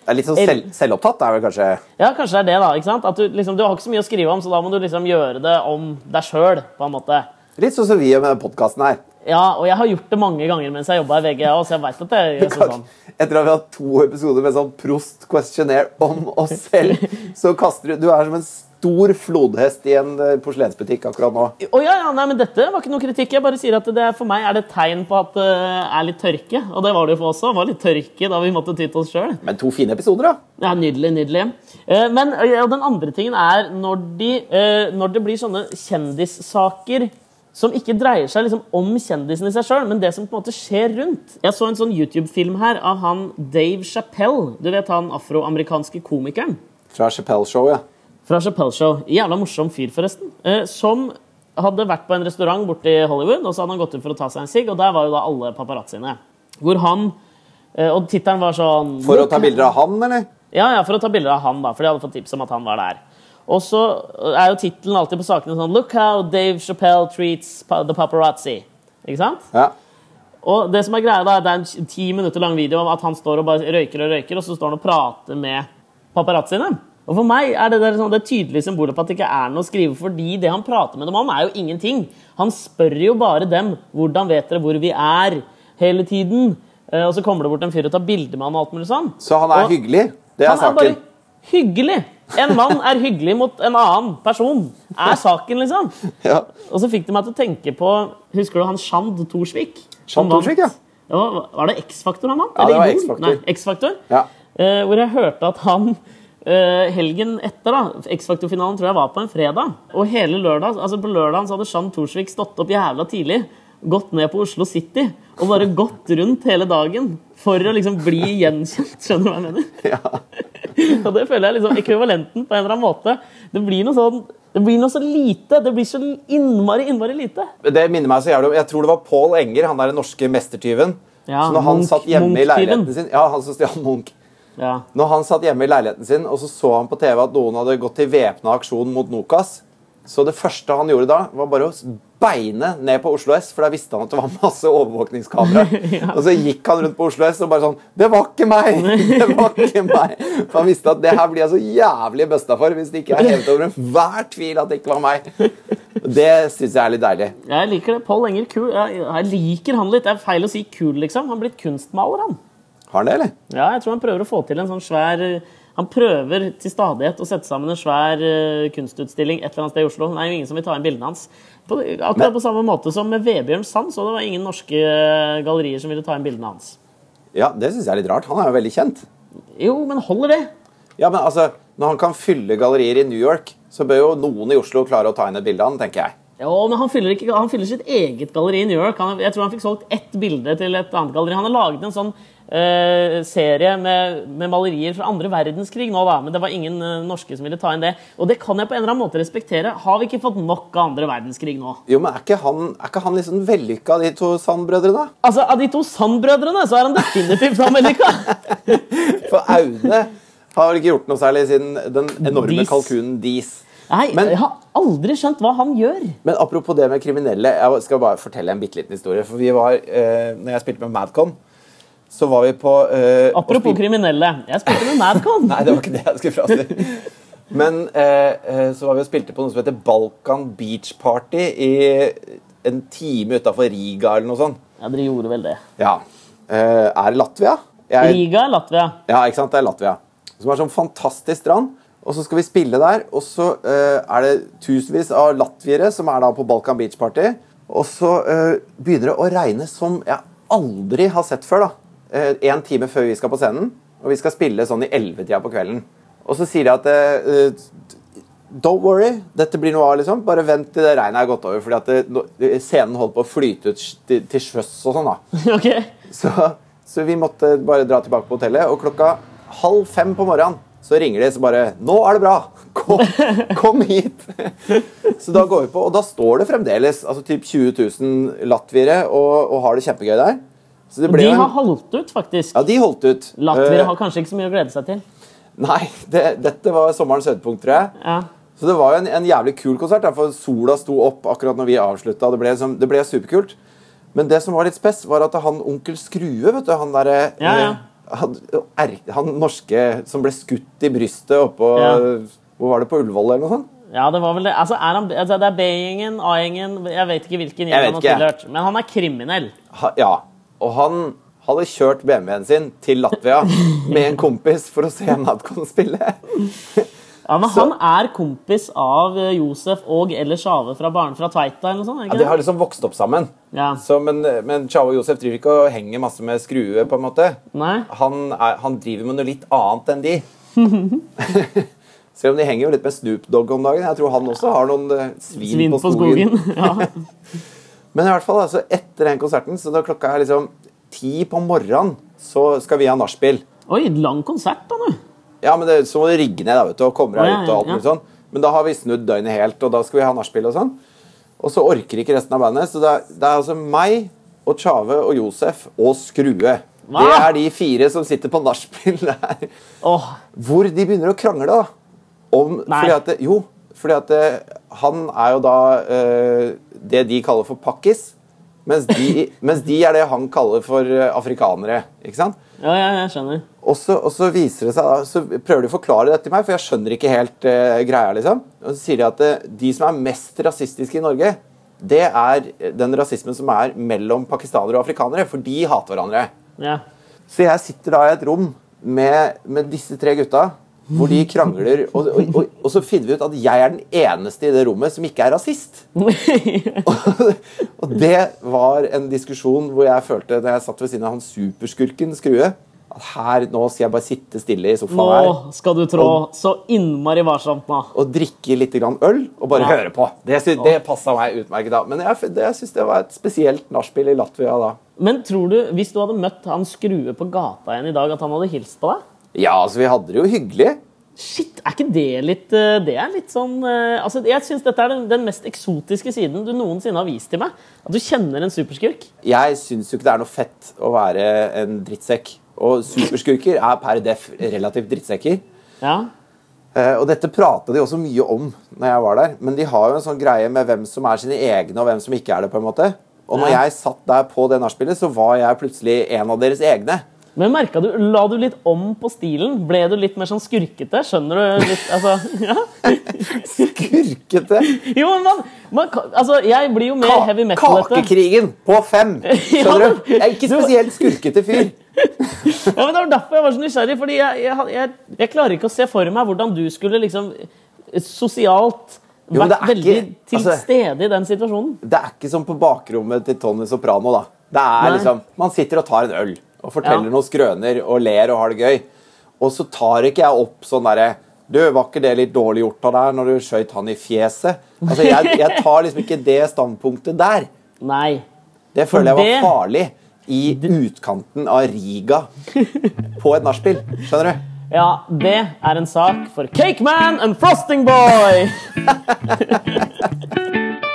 Det er litt sånn selv, selvopptatt, er vel kanskje Ja, kanskje det er det, da. ikke sant? At du, liksom, du har ikke så mye å skrive om, så da må du liksom gjøre det om deg sjøl, på en måte. Litt sånn som vi gjør med denne podkasten her. Ja, og jeg har gjort det mange ganger mens jeg jobba i VG, så jeg vet at det gjør sånn. Etter at vi har hatt to episoder med sånn prost questionnaire om oss selv, så kaster du Du er som en stor flodhest i en eh, porselensbutikk akkurat nå. Å ja, ja, nei, men dette var ikke noe kritikk. Jeg bare sier at det, for meg er det et tegn på at det er litt tørke. Og det var det jo for oss òg. Det var litt tørke da vi måtte ty til oss sjøl. Men to fine episoder, da. Ja, nydelig, nydelig. Eh, Men eh, den andre tingen er når, de, eh, når det blir sånne kjendissaker som ikke dreier seg liksom om kjendisen i seg sjøl, men det som på en måte skjer rundt. Jeg så en sånn YouTube-film her av han Dave Chappelle. Du vet han afroamerikanske komikeren? Fra Chappelle Show, ja. Fra Chappelle Show. Jævla morsom fyr, forresten. Eh, som hadde vært på en restaurant borte i Hollywood, og så hadde han gått ut for å ta seg en sigg, og der var jo da alle paparazziene. Hvor han eh, Og tittelen var sånn For å ta bilder av han, eller? Ja, ja, for å ta bilder av han, da, for de hadde fått tips om at han var der. Og så er jo tittelen alltid på sakene sånn Look how Dave Chappelle treats the paparazzi. Ikke sant? Ja. Og det som er greia da, det er en ti minutter lang video om at han står og bare røyker og røyker, og så står han og prater med paparazziene. Og for meg er det sånn, det tydelige symbolet på at det ikke er noe å skrive, fordi det han prater med dem om, er jo ingenting. Han spør jo bare dem hvordan vet dere hvor vi er hele tiden. Eh, Og så kommer det bort en fyr og tar bilde med han og alt mulig sånn. Så han er Og- hyggelig? Det er han er bare hyggelig. En mann er hyggelig mot en annen person. Er saken, liksom. Ja. Og så fikk det meg til å tenke på Husker du han Shand Torsvik? Shand Torsvik, ja. ja. Var det X-Faktor han vant? Ja, det var X-Faktor. Nei, X-Faktor. Ja. Uh, hvor jeg hørte at han Uh, helgen etter da, X-Faktor-finalen tror jeg var på en fredag. Og hele lørdag, altså på lørdagen så hadde Shand Torsvik stått opp jævla tidlig. Gått ned på Oslo City og bare gått rundt hele dagen for å liksom bli gjenkjent. Skjønner du hva jeg mener? Ja. Og det føler jeg liksom ekvivalenten på en eller annen måte. Det blir noe sånn det blir noe så lite. Det blir så innmari, innmari lite. Det minner meg så jævlig om Jeg tror det var Pål Enger, han der norske mestertyven. Ja, så når han Munch- satt hjemme i leiligheten sin Ja, han som stjal Munch. Ja. Når han satt hjemme i leiligheten sin, og så så han på TV at noen hadde gått til væpna aksjon mot Nokas, så det første han gjorde da, var bare å beine ned på Oslo S, for da visste han at det var masse overvåkningskamera. Og så gikk han rundt på Oslo S og bare sånn Det var ikke meg! Det var ikke meg! For han visste at det her blir jeg så jævlig busta for hvis det ikke er hevet over enhver tvil at det ikke var meg. Det syns jeg er litt deilig. Jeg liker det. Pål Enger Kuhl. Jeg, jeg liker han litt. Det er feil å si kul, liksom. Han er blitt kunstmaler, han. Har han det, eller? Ja, jeg tror han prøver å få til en sånn svær Han prøver til stadighet å sette sammen en svær eh, kunstutstilling et eller annet sted i Oslo. Det er jo ingen som vil ta inn bildene hans. På, akkurat på samme måte som med Vebjørn Sand, så det var ingen norske eh, gallerier som ville ta inn bildene hans. Ja, det syns jeg er litt rart. Han er jo veldig kjent. Jo, men holder det? Ja, men altså, Når han kan fylle gallerier i New York, så bør jo noen i Oslo klare å ta inn et bilde av han, tenker jeg. Jo, men han fyller, ikke, han fyller sitt eget galleri i New York. Han, jeg tror han fikk solgt ett bilde til et annet galleri. Han har laget en sånn eh, serie med, med malerier fra andre verdenskrig nå, da. Men det var ingen eh, norske som ville ta inn det. Og det kan jeg på en eller annen måte respektere. Har vi ikke fått nok av andre verdenskrig nå? Jo, men Er ikke han, er ikke han liksom vellykka, de to Sand-brødrene? Altså, Av de to Sand-brødrene så er han definitivt Amerika! For Aune har vel ikke gjort noe særlig siden den enorme Dis. kalkunen Dis. Nei, Men- jeg har aldri skjønt hva han gjør. Men apropos det med kriminelle, jeg skal bare fortelle en bitte liten historie. For vi var, eh, når jeg spilte med Madcon, så var vi på uh, Apropos kriminelle. Jeg spilte med Madcon. Nei, det var ikke det jeg skulle fra. Men eh, så var vi og spilte på noe som heter Balkan Beach Party i en time utafor Riga eller noe sånt. Ja, dere gjorde vel det. Ja. Uh, er det Latvia? Jeg, Riga er Latvia. ja, ikke sant? Det er Latvia. Som er sånn fantastisk strand. Og så skal vi spille der, og så er det tusenvis av latviere som er da på Balkan Beach Party. Og så begynner det å regne som jeg aldri har sett før. da. Én time før vi skal på scenen, og vi skal spille sånn i ellevetida på kvelden. Og så sier de at eh, Don't worry, dette blir noe av, liksom. Bare vent til det regnet er gått over. fordi at scenen holdt på å flyte ut til, til sjøs og sånn. da. Okay. Så, så vi måtte bare dra tilbake på hotellet, og klokka halv fem på morgenen så ringer de så bare 'Nå er det bra! Kom, kom hit!' Så da går vi på, og da står det fremdeles altså typ 20 000 latviere og, og har det kjempegøy der. Ble De en- har holdt ut, faktisk. Ja, de holdt ut. Latviere Eh, har kanskje ikke så mye å glede seg til. Nei, det, dette var sommerens høydepunkt, tror jeg. Ja. Så det var jo en, en jævlig kul konsert, for sola sto opp akkurat når vi avslutta. Det ble, som, det ble superkult. Men det som var litt spess, var at han onkel Skrue, vet du, han derre Ja, ja. eh, han, han norske som ble skutt i brystet oppå Ja. Hvor var det? På Ullevål eller noe sånt? Ja, det var vel det. Altså, er han, altså, det er B-gjengen, A-gjengen Jeg vet ikke hvilken gjeng han har tilhørt. Men han er kriminell. Ha, ja. Og han hadde kjørt BMW-en sin til Latvia med en kompis for å se Nadcon spille. Ja, men Så- Han er kompis av eh, Josef og eller Sjave fra Barn fra Tveita. eller noe sånt, ikke? Ja, de har liksom vokst opp sammen. Ja. Så, men, men og Josef driver ikke og henger masse med skrue, på en måte. Nei? Han, er, han driver med noe litt annet enn de. Selv om de henger jo litt med Snoop Dogg om dagen. Jeg tror han også har noen eh, svin, Svin på skogen. ja. Men i hvert fall, altså, etter den konserten, så da klokka er liksom ti på morgenen, så skal vi ha nachspiel. Oi, lang konsert, da, nå. Ja, men det, så må du rigge ned da, vet du, og komme deg ut og alt mulig sånn. Men da har vi snudd døgnet helt, og da skal vi ha nachspiel og sånn. Og så orker ikke resten av bandet, så det er, det er altså meg og Tjave og Josef og Skrue. Hva? Det er de fire som sitter på nachspiel der. Oh. Hvor de begynner å krangle, da. Om, Nei. fordi at jo, fordi at han er jo da eh, det de kaller for pakkis. Mens de, mens de er det han kaller for eh, afrikanere. ikke sant? ja, ja, jeg skjønner. Og så, og så viser det seg da, så prøver de å forklare det til meg, for jeg skjønner ikke helt uh, greia. liksom. Og så sier de at uh, de som er mest rasistiske i Norge, det er den rasismen som er mellom pakistanere og afrikanere, for de hater hverandre. Ja. Så jeg sitter da i et rom med, med disse tre gutta, hvor de krangler, og, og, og, og så finner vi ut at jeg er den eneste i det rommet som ikke er rasist. og det var en diskusjon hvor jeg følte, da jeg satt ved siden av han superskurken Skrue, at her, nå skal jeg bare sitte stille i sofaen her Nå skal du trå så innmari varsomt nå. og drikke litt grann øl og bare Ja. høre på. Det, sy- det passa meg utmerket da. Men jeg, det- jeg syns det var et spesielt nachspiel i Latvia da. Men tror du, hvis du hadde møtt han skrue på gata igjen i dag, at han hadde hilst på deg? Ja, altså, vi hadde det jo hyggelig. Shit, er ikke det litt eh, Det er litt sånn eh, Altså, Jeg syns dette er den, den mest eksotiske siden du noensinne har vist til meg. At du kjenner en superskurk. Jeg syns jo ikke det er noe fett å være en drittsekk. Og superskurker er per def relativt drittsekker. Ja. Eh, og dette prata de også mye om når jeg var der. Men de har jo en sånn greie med hvem som er sine egne, og hvem som ikke er det. på en måte. Og når Ja. jeg satt der på det nachspielet, så var jeg plutselig en av deres egne. Men merka du, La du litt om på stilen? Ble du litt mer sånn skurkete? Skjønner du litt Altså, ja. Skurkete! Jo, men man, man Altså, jeg blir jo mer Ka heavy metal kakekrigen på fem! Skjønner Ja, du? Jeg er ikke spesielt skurkete fyr. Ja, men Det var derfor jeg var så nysgjerrig. Fordi jeg, jeg, jeg, jeg klarer ikke å se for meg hvordan du skulle liksom sosialt men det vært jo, veldig ikke- til altså- stede i den situasjonen. Det er ikke som på bakrommet til Tony Soprano, da. Det er Nei. liksom, Man sitter og tar en øl og forteller Ja. noen skrøner og ler og har det gøy. Og så tar ikke jeg opp sånn derre Du, var ikke det litt dårlig gjort av deg når du skøyt han i fjeset? Altså, jeg, jeg tar liksom ikke det standpunktet der. Nei. Det føler jeg det- var farlig i utkanten av Riga på et nachspiel. Skjønner du? Ja, det er en sak for Cakeman and Frosting Boy!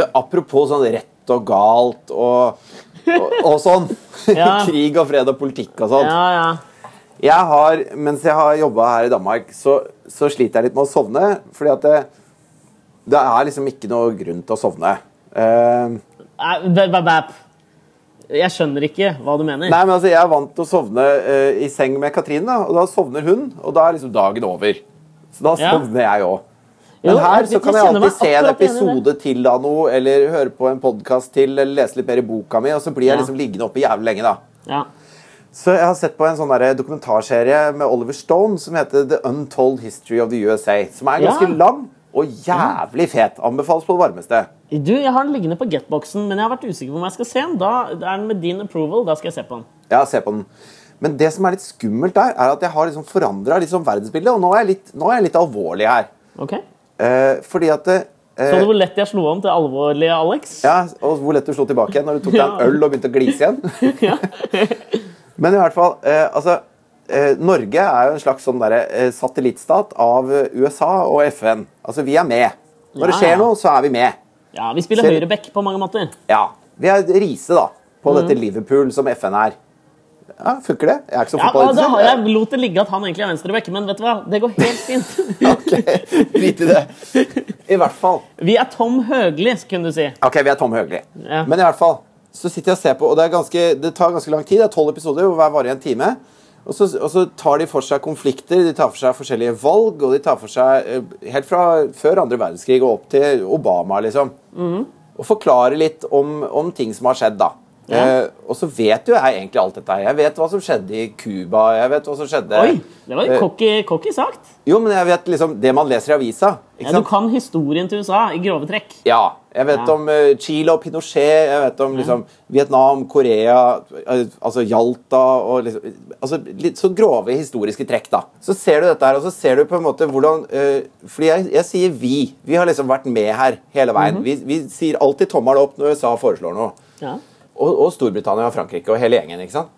Du, apropos sånn rett og galt og, og, og sånn. Ja. Krig og fred og politikk og sånn. Ja, ja. Jeg har, Mens jeg har jobba her i Danmark, så, så sliter jeg litt med å sovne. Fordi at det, det er liksom ikke noe grunn til å sovne. Bæp. Jeg skjønner ikke hva du mener. nei, men altså, Jeg er vant til å sovne uh, i seng med Katrine, da, og da sovner hun. Og da er liksom dagen over. Så da sovner jeg òg. Men her så kan jeg alltid se en episode til av noe, eller høre på en podkast til, eller lese litt mer i boka mi, og så blir jeg liksom liggende oppe jævlig lenge, da. Ja. Så jeg har sett på en sånn dokumentarserie med Oliver Stone som heter The Untold History of the USA. Som er ganske Ja. lang og jævlig fet. Anbefales på det varmeste. Du, Jeg har den liggende på getboxen, men jeg har vært usikker på om jeg skal se den. Da er den med din approval. Da skal jeg se på den. Ja, se på den. Men det som er litt skummelt der, er at jeg har liksom forandra liksom verdensbildet. Og nå er, jeg litt, er jeg litt alvorlig her. Ok? Eh, fordi at eh, Så du hvor lett jeg slo om til alvorlige Alex? Ja, Og hvor lett du slo tilbake igjen når du tok deg en øl og begynte å glise igjen. Men i hvert fall eh, altså, eh, Norge er jo en slags sånn derre, eh, satellittstat av USA og FN. Altså, vi er med. Når det skjer ja. noe, så er vi med. Ja, Vi spiller høyreback på mange måter. Ja. Vi er riset, da, på Mm. dette Liverpool som FN er. Ja, Funker det? Jeg er ikke så Ja, da har. Jeg lot det ligge at han egentlig er venstreback, men vet du hva? Det går helt fint. Ok, Drit i det. I hvert fall. Vi er Tom Høgli, kunne du si. Ok, vi er Tom Høgli. Ja. Men i hvert fall, så sitter jeg og ser på, og det, ganske, det tar ganske lang tid. Det er tolv episoder, og hver varer en time. Og så, og så tar de for seg konflikter, de tar for seg forskjellige valg, og de tar for seg eh, helt fra før andre verdenskrig og opp til Obama, liksom. Mhm. Og forklarer litt om, om ting som har skjedd, da. Ja. Eh, og så vet jo jeg egentlig alt dette. Jeg vet hva som skjedde i Cuba. Jeg vet hva som skjedde Oi, det var Eh, jo cocky, cocky sagt. Jo, men jeg vet liksom det man leser i avisa. Ja, du kan historien til USA i grove trekk. Ja. Jeg vet Ja. om uh, Chile og Pinochet, jeg vet om liksom, Vietnam, Korea, eh, altså Jalta og liksom, altså, Litt så grove historiske trekk, da. Så ser du dette her, og så ser du på en måte hvordan uh, Fordi jeg, jeg sier vi. Vi har liksom vært med her hele veien. vi, vi sier alltid tommel opp når USA foreslår noe. Ja. Og, og Storbritannia og Frankrike og hele gjengen. ikke sant?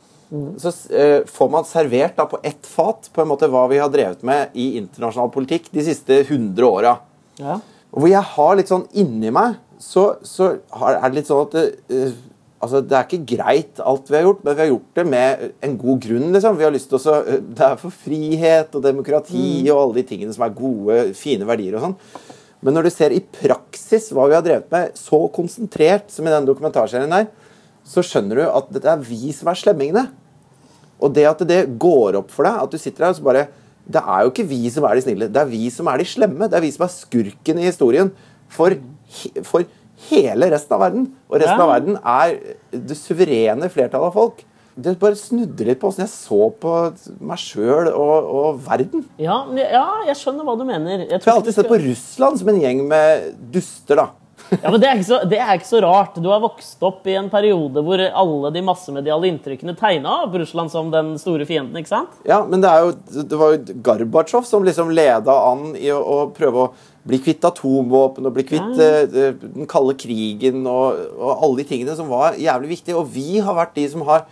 Så eh, får man servert da på ett fat på en måte hva vi har drevet med i internasjonal politikk de siste 100 åra. Ja. Hvor jeg har litt sånn inni meg, så, så har, er det litt sånn at det, eh, altså det er ikke greit alt vi har gjort, men vi har gjort det med en god grunn. liksom. Vi har lyst til å så, eh, Det er for frihet og demokrati og alle de tingene som er gode, fine verdier og sånn. Men når du ser i praksis hva vi har drevet med, så konsentrert som i den dokumentarserien der, så skjønner du at det er vi som er slemmingene. Og det at det går opp for deg, at du sitter der og så bare Det er jo ikke vi som er de snille, det er vi som er de slemme. Det er vi som er skurken i historien for, for hele resten av verden. Og resten Ja. av verden er det suverene flertallet av folk. Det bare snudde litt på åssen jeg så på meg sjøl og, og verden. Ja, ja, jeg skjønner hva du mener. Jeg jeg har alltid sett på Russland som en gjeng med duster, da. Ja, men det er, ikke så, det er ikke så rart. Du har vokst opp i en periode hvor alle de massemediale inntrykkene tegna opp Russland som den store fienden. ikke sant? Ja, men det, er jo, det var jo Gorbatsjov som liksom leda an i å, å prøve å bli kvitt atomvåpen og bli kvitt Ja. eh, den kalde krigen og, og alle de tingene som var jævlig viktige. Og vi har vært de som har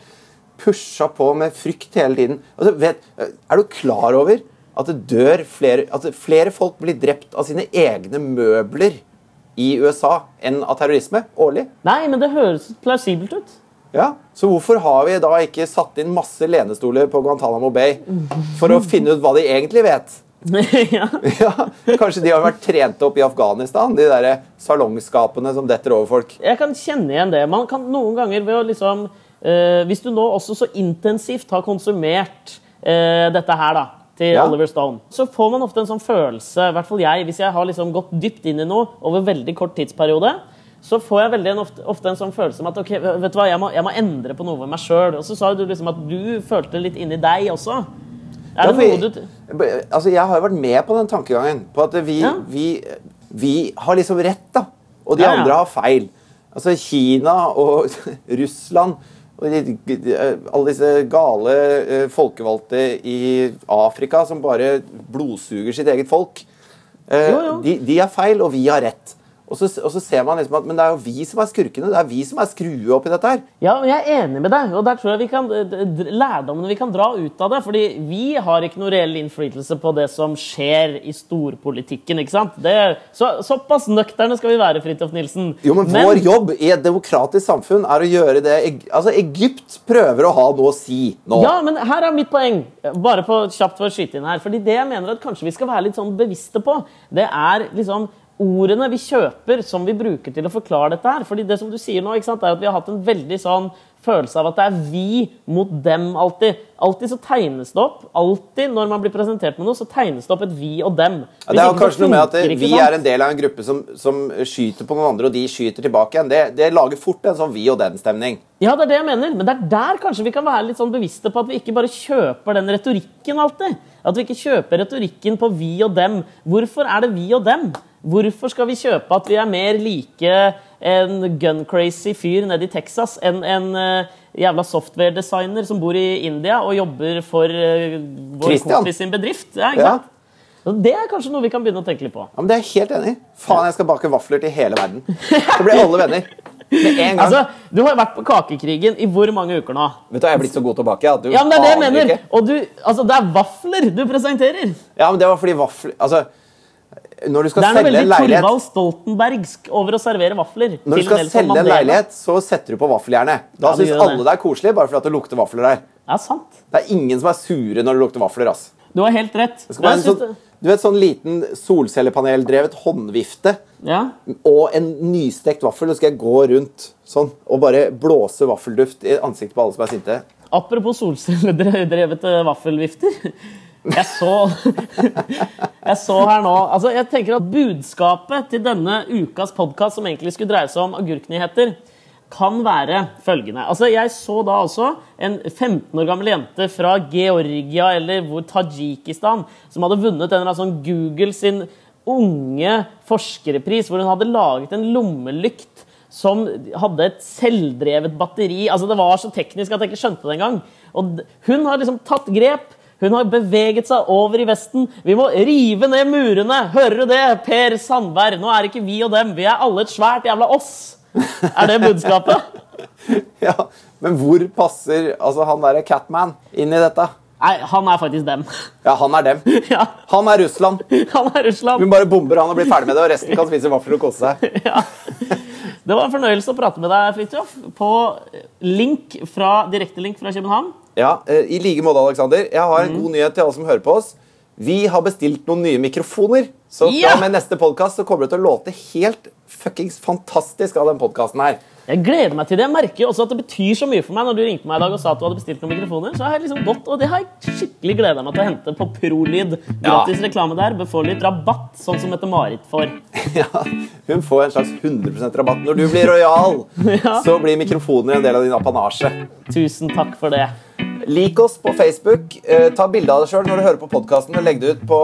pusha på med frykt hele tiden. Altså, vet, er du klar over at det dør flere At flere folk blir drept av sine egne møbler i USA enn av terrorisme årlig? Nei, men det høres plausibelt ut. Ja, Så hvorfor har vi da ikke satt inn masse lenestoler på Guantánamo Bay for å finne ut hva de egentlig vet? ja. Ja, Kanskje de har vært trent opp i Afghanistan, de der salongskapene som detter over folk. Jeg kan kjenne igjen det. Man kan noen ganger ved å liksom eh, Hvis du nå også så intensivt har konsumert eh, dette her, da, til Ja. Oliver Stone, så får man ofte en sånn følelse, i hvert fall jeg, hvis jeg har liksom gått dypt inn i noe over veldig kort tidsperiode, så får jeg veldig en, ofte, ofte en sånn følelse om at ok, vet du hva, jeg må, jeg må endre på noe ved meg sjøl. Og så sa du liksom at du følte litt inni deg også. Er det noe du altså, jeg har jo vært med på den tankegangen. På at vi, Ja. vi, vi har liksom rett, da. Og de Ja, andre har feil. Altså Kina og Russland alle disse gale eh, folkevalgte i Afrika som bare blodsuger sitt eget folk. Eh, Jo, jo. De, de er feil, og vi har rett. Og så, og så ser man liksom at Men det er jo vi som er skurkene. Det er vi som er skrue oppi dette her. Ja, men jeg er enig med deg, og der tror jeg vi kan lærdommene vi kan dra ut av det. fordi vi har ikke noe reell innflytelse på det som skjer i storpolitikken. ikke sant? Det, så, såpass nøkterne skal vi være, Fridtjof Nilsen. Jo, men, vår jobb i et demokratisk samfunn er å gjøre det Altså, Egypt prøver å ha noe å si nå. Ja, men her er mitt poeng. Bare på kjapt for å skyte inn her. Fordi det jeg mener at kanskje vi skal være litt sånn bevisste på, det er liksom ordene vi kjøper som vi bruker til å forklare dette her. Fordi det som du sier nå, ikke sant, er at vi har hatt en veldig sånn følelse av at det er vi mot dem alltid. Alltid så tegnes det opp. Alltid når man blir presentert med noe, så tegnes det opp et vi og dem. Ja, det er kanskje noe med at det, vi er en del av en gruppe som, som skyter på noen andre, og de skyter tilbake igjen. Det, det lager fort en sånn vi og den-stemning. Ja, det er det jeg mener. Men det er der kanskje vi kan være litt sånn bevisste på at vi ikke bare kjøper den retorikken alltid. At vi ikke kjøper retorikken på vi og dem. Hvorfor er det vi og dem? Hvorfor skal vi kjøpe at vi er mer like en gun-crazy fyr nede i Texas enn en eh, jævla software-designer som bor i India og jobber for uh, vår Christian. kompis sin bedrift? Ja, ikke sant? Ja. Det er kanskje noe vi kan begynne å tenke litt på. Ja, men Det er jeg helt enig i. Faen, jeg skal bake vafler til hele verden. Så blir alle venner. Med en gang. Altså, Du har vært på kakekrigen i hvor mange uker nå? Vet du, Jeg er blitt så god til å bake at du Ja, men det er det jeg mener! ikke. Og du, altså, Det er vafler du presenterer! Ja, men det var fordi vafler Altså, når du skal Det er noe veldig Torvald Stoltenbergsk over å servere vafler. Når du skal Nelson selge en leilighet, så setter du på vaffeljernet. Da Ja, syns alle det er koselig, bare fordi det lukter vafler der. Ja, sant. Det er ingen som er sure når det lukter vafler. ass. Du har helt rett. Det skal være en sånn, du vet, sånn liten solcellepaneldrevet håndvifte ja. og en nystekt vaffel. Så skal jeg gå rundt sånn og bare blåse vaffelduft i ansiktet på alle som er sinte. Apropos solcelledrevet vaffelvifter. Jeg så Jeg så her nå Altså, jeg tenker at budskapet til denne ukas podkast, som egentlig skulle dreie seg om agurknyheter, kan være følgende. Altså, Jeg så da også en 15 år gammel jente fra Georgia eller hvor Tadsjikistan som hadde vunnet en eller annen sånn Google sin unge forskerpris, hvor hun hadde laget en lommelykt som hadde et selvdrevet batteri. Altså Det var så teknisk at jeg ikke skjønte det engang. Og hun har liksom tatt grep. Hun har beveget seg over i Vesten. Vi må rive ned murene! Hører du det, Per Sandberg? Nå er ikke vi og dem. Vi er alle et svært jævla oss. Er det budskapet? Ja, Men hvor passer altså han derre Catman inn i dette? Nei, han er faktisk dem. Ja, han er dem. Ja, Han er Russland. han er Russland. Hun bare bomber han og blir ferdig med det, og resten kan spise vafler og kose seg. Ja. Det var en fornøyelse å prate med deg, Fridtjof. På link fra, direktelink fra København. Ja, eh, I like måte, Alexander. Jeg har en god nyhet til alle som hører på oss. Vi har bestilt noen nye mikrofoner. Så fra Ja! med neste podkast kommer det til å låte helt fuckings fantastisk av den podkasten her. Jeg gleder meg til det. Jeg merker jo også at det betyr så mye for meg når du ringte meg i dag og sa at du hadde bestilt noen mikrofoner. Så har jeg liksom gått, og det har jeg skikkelig gleda meg til å hente på Prolyd. Gratis reklame der. Bør få litt rabatt, sånn som Mette-Marit får. Ja, Hun får en slags 100% rabatt. Når du blir rojal, Ja. så blir mikrofoner en del av din apanasje. Tusen takk for det. Lik oss på Facebook. Eh, ta bilde av deg sjøl når du hører på podkasten, og legg det ut på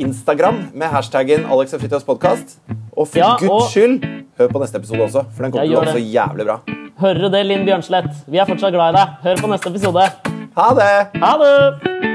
Instagram med hashtaggen Alex og Fritjofs podkast. Og for Ja, guds og- skyld, hør på neste episode også, for den kommer til å gjør så jævlig bra. Hører du det, Linn Bjørnslett? Vi er fortsatt glad i deg. Hør på neste episode. Ha det! Ha det!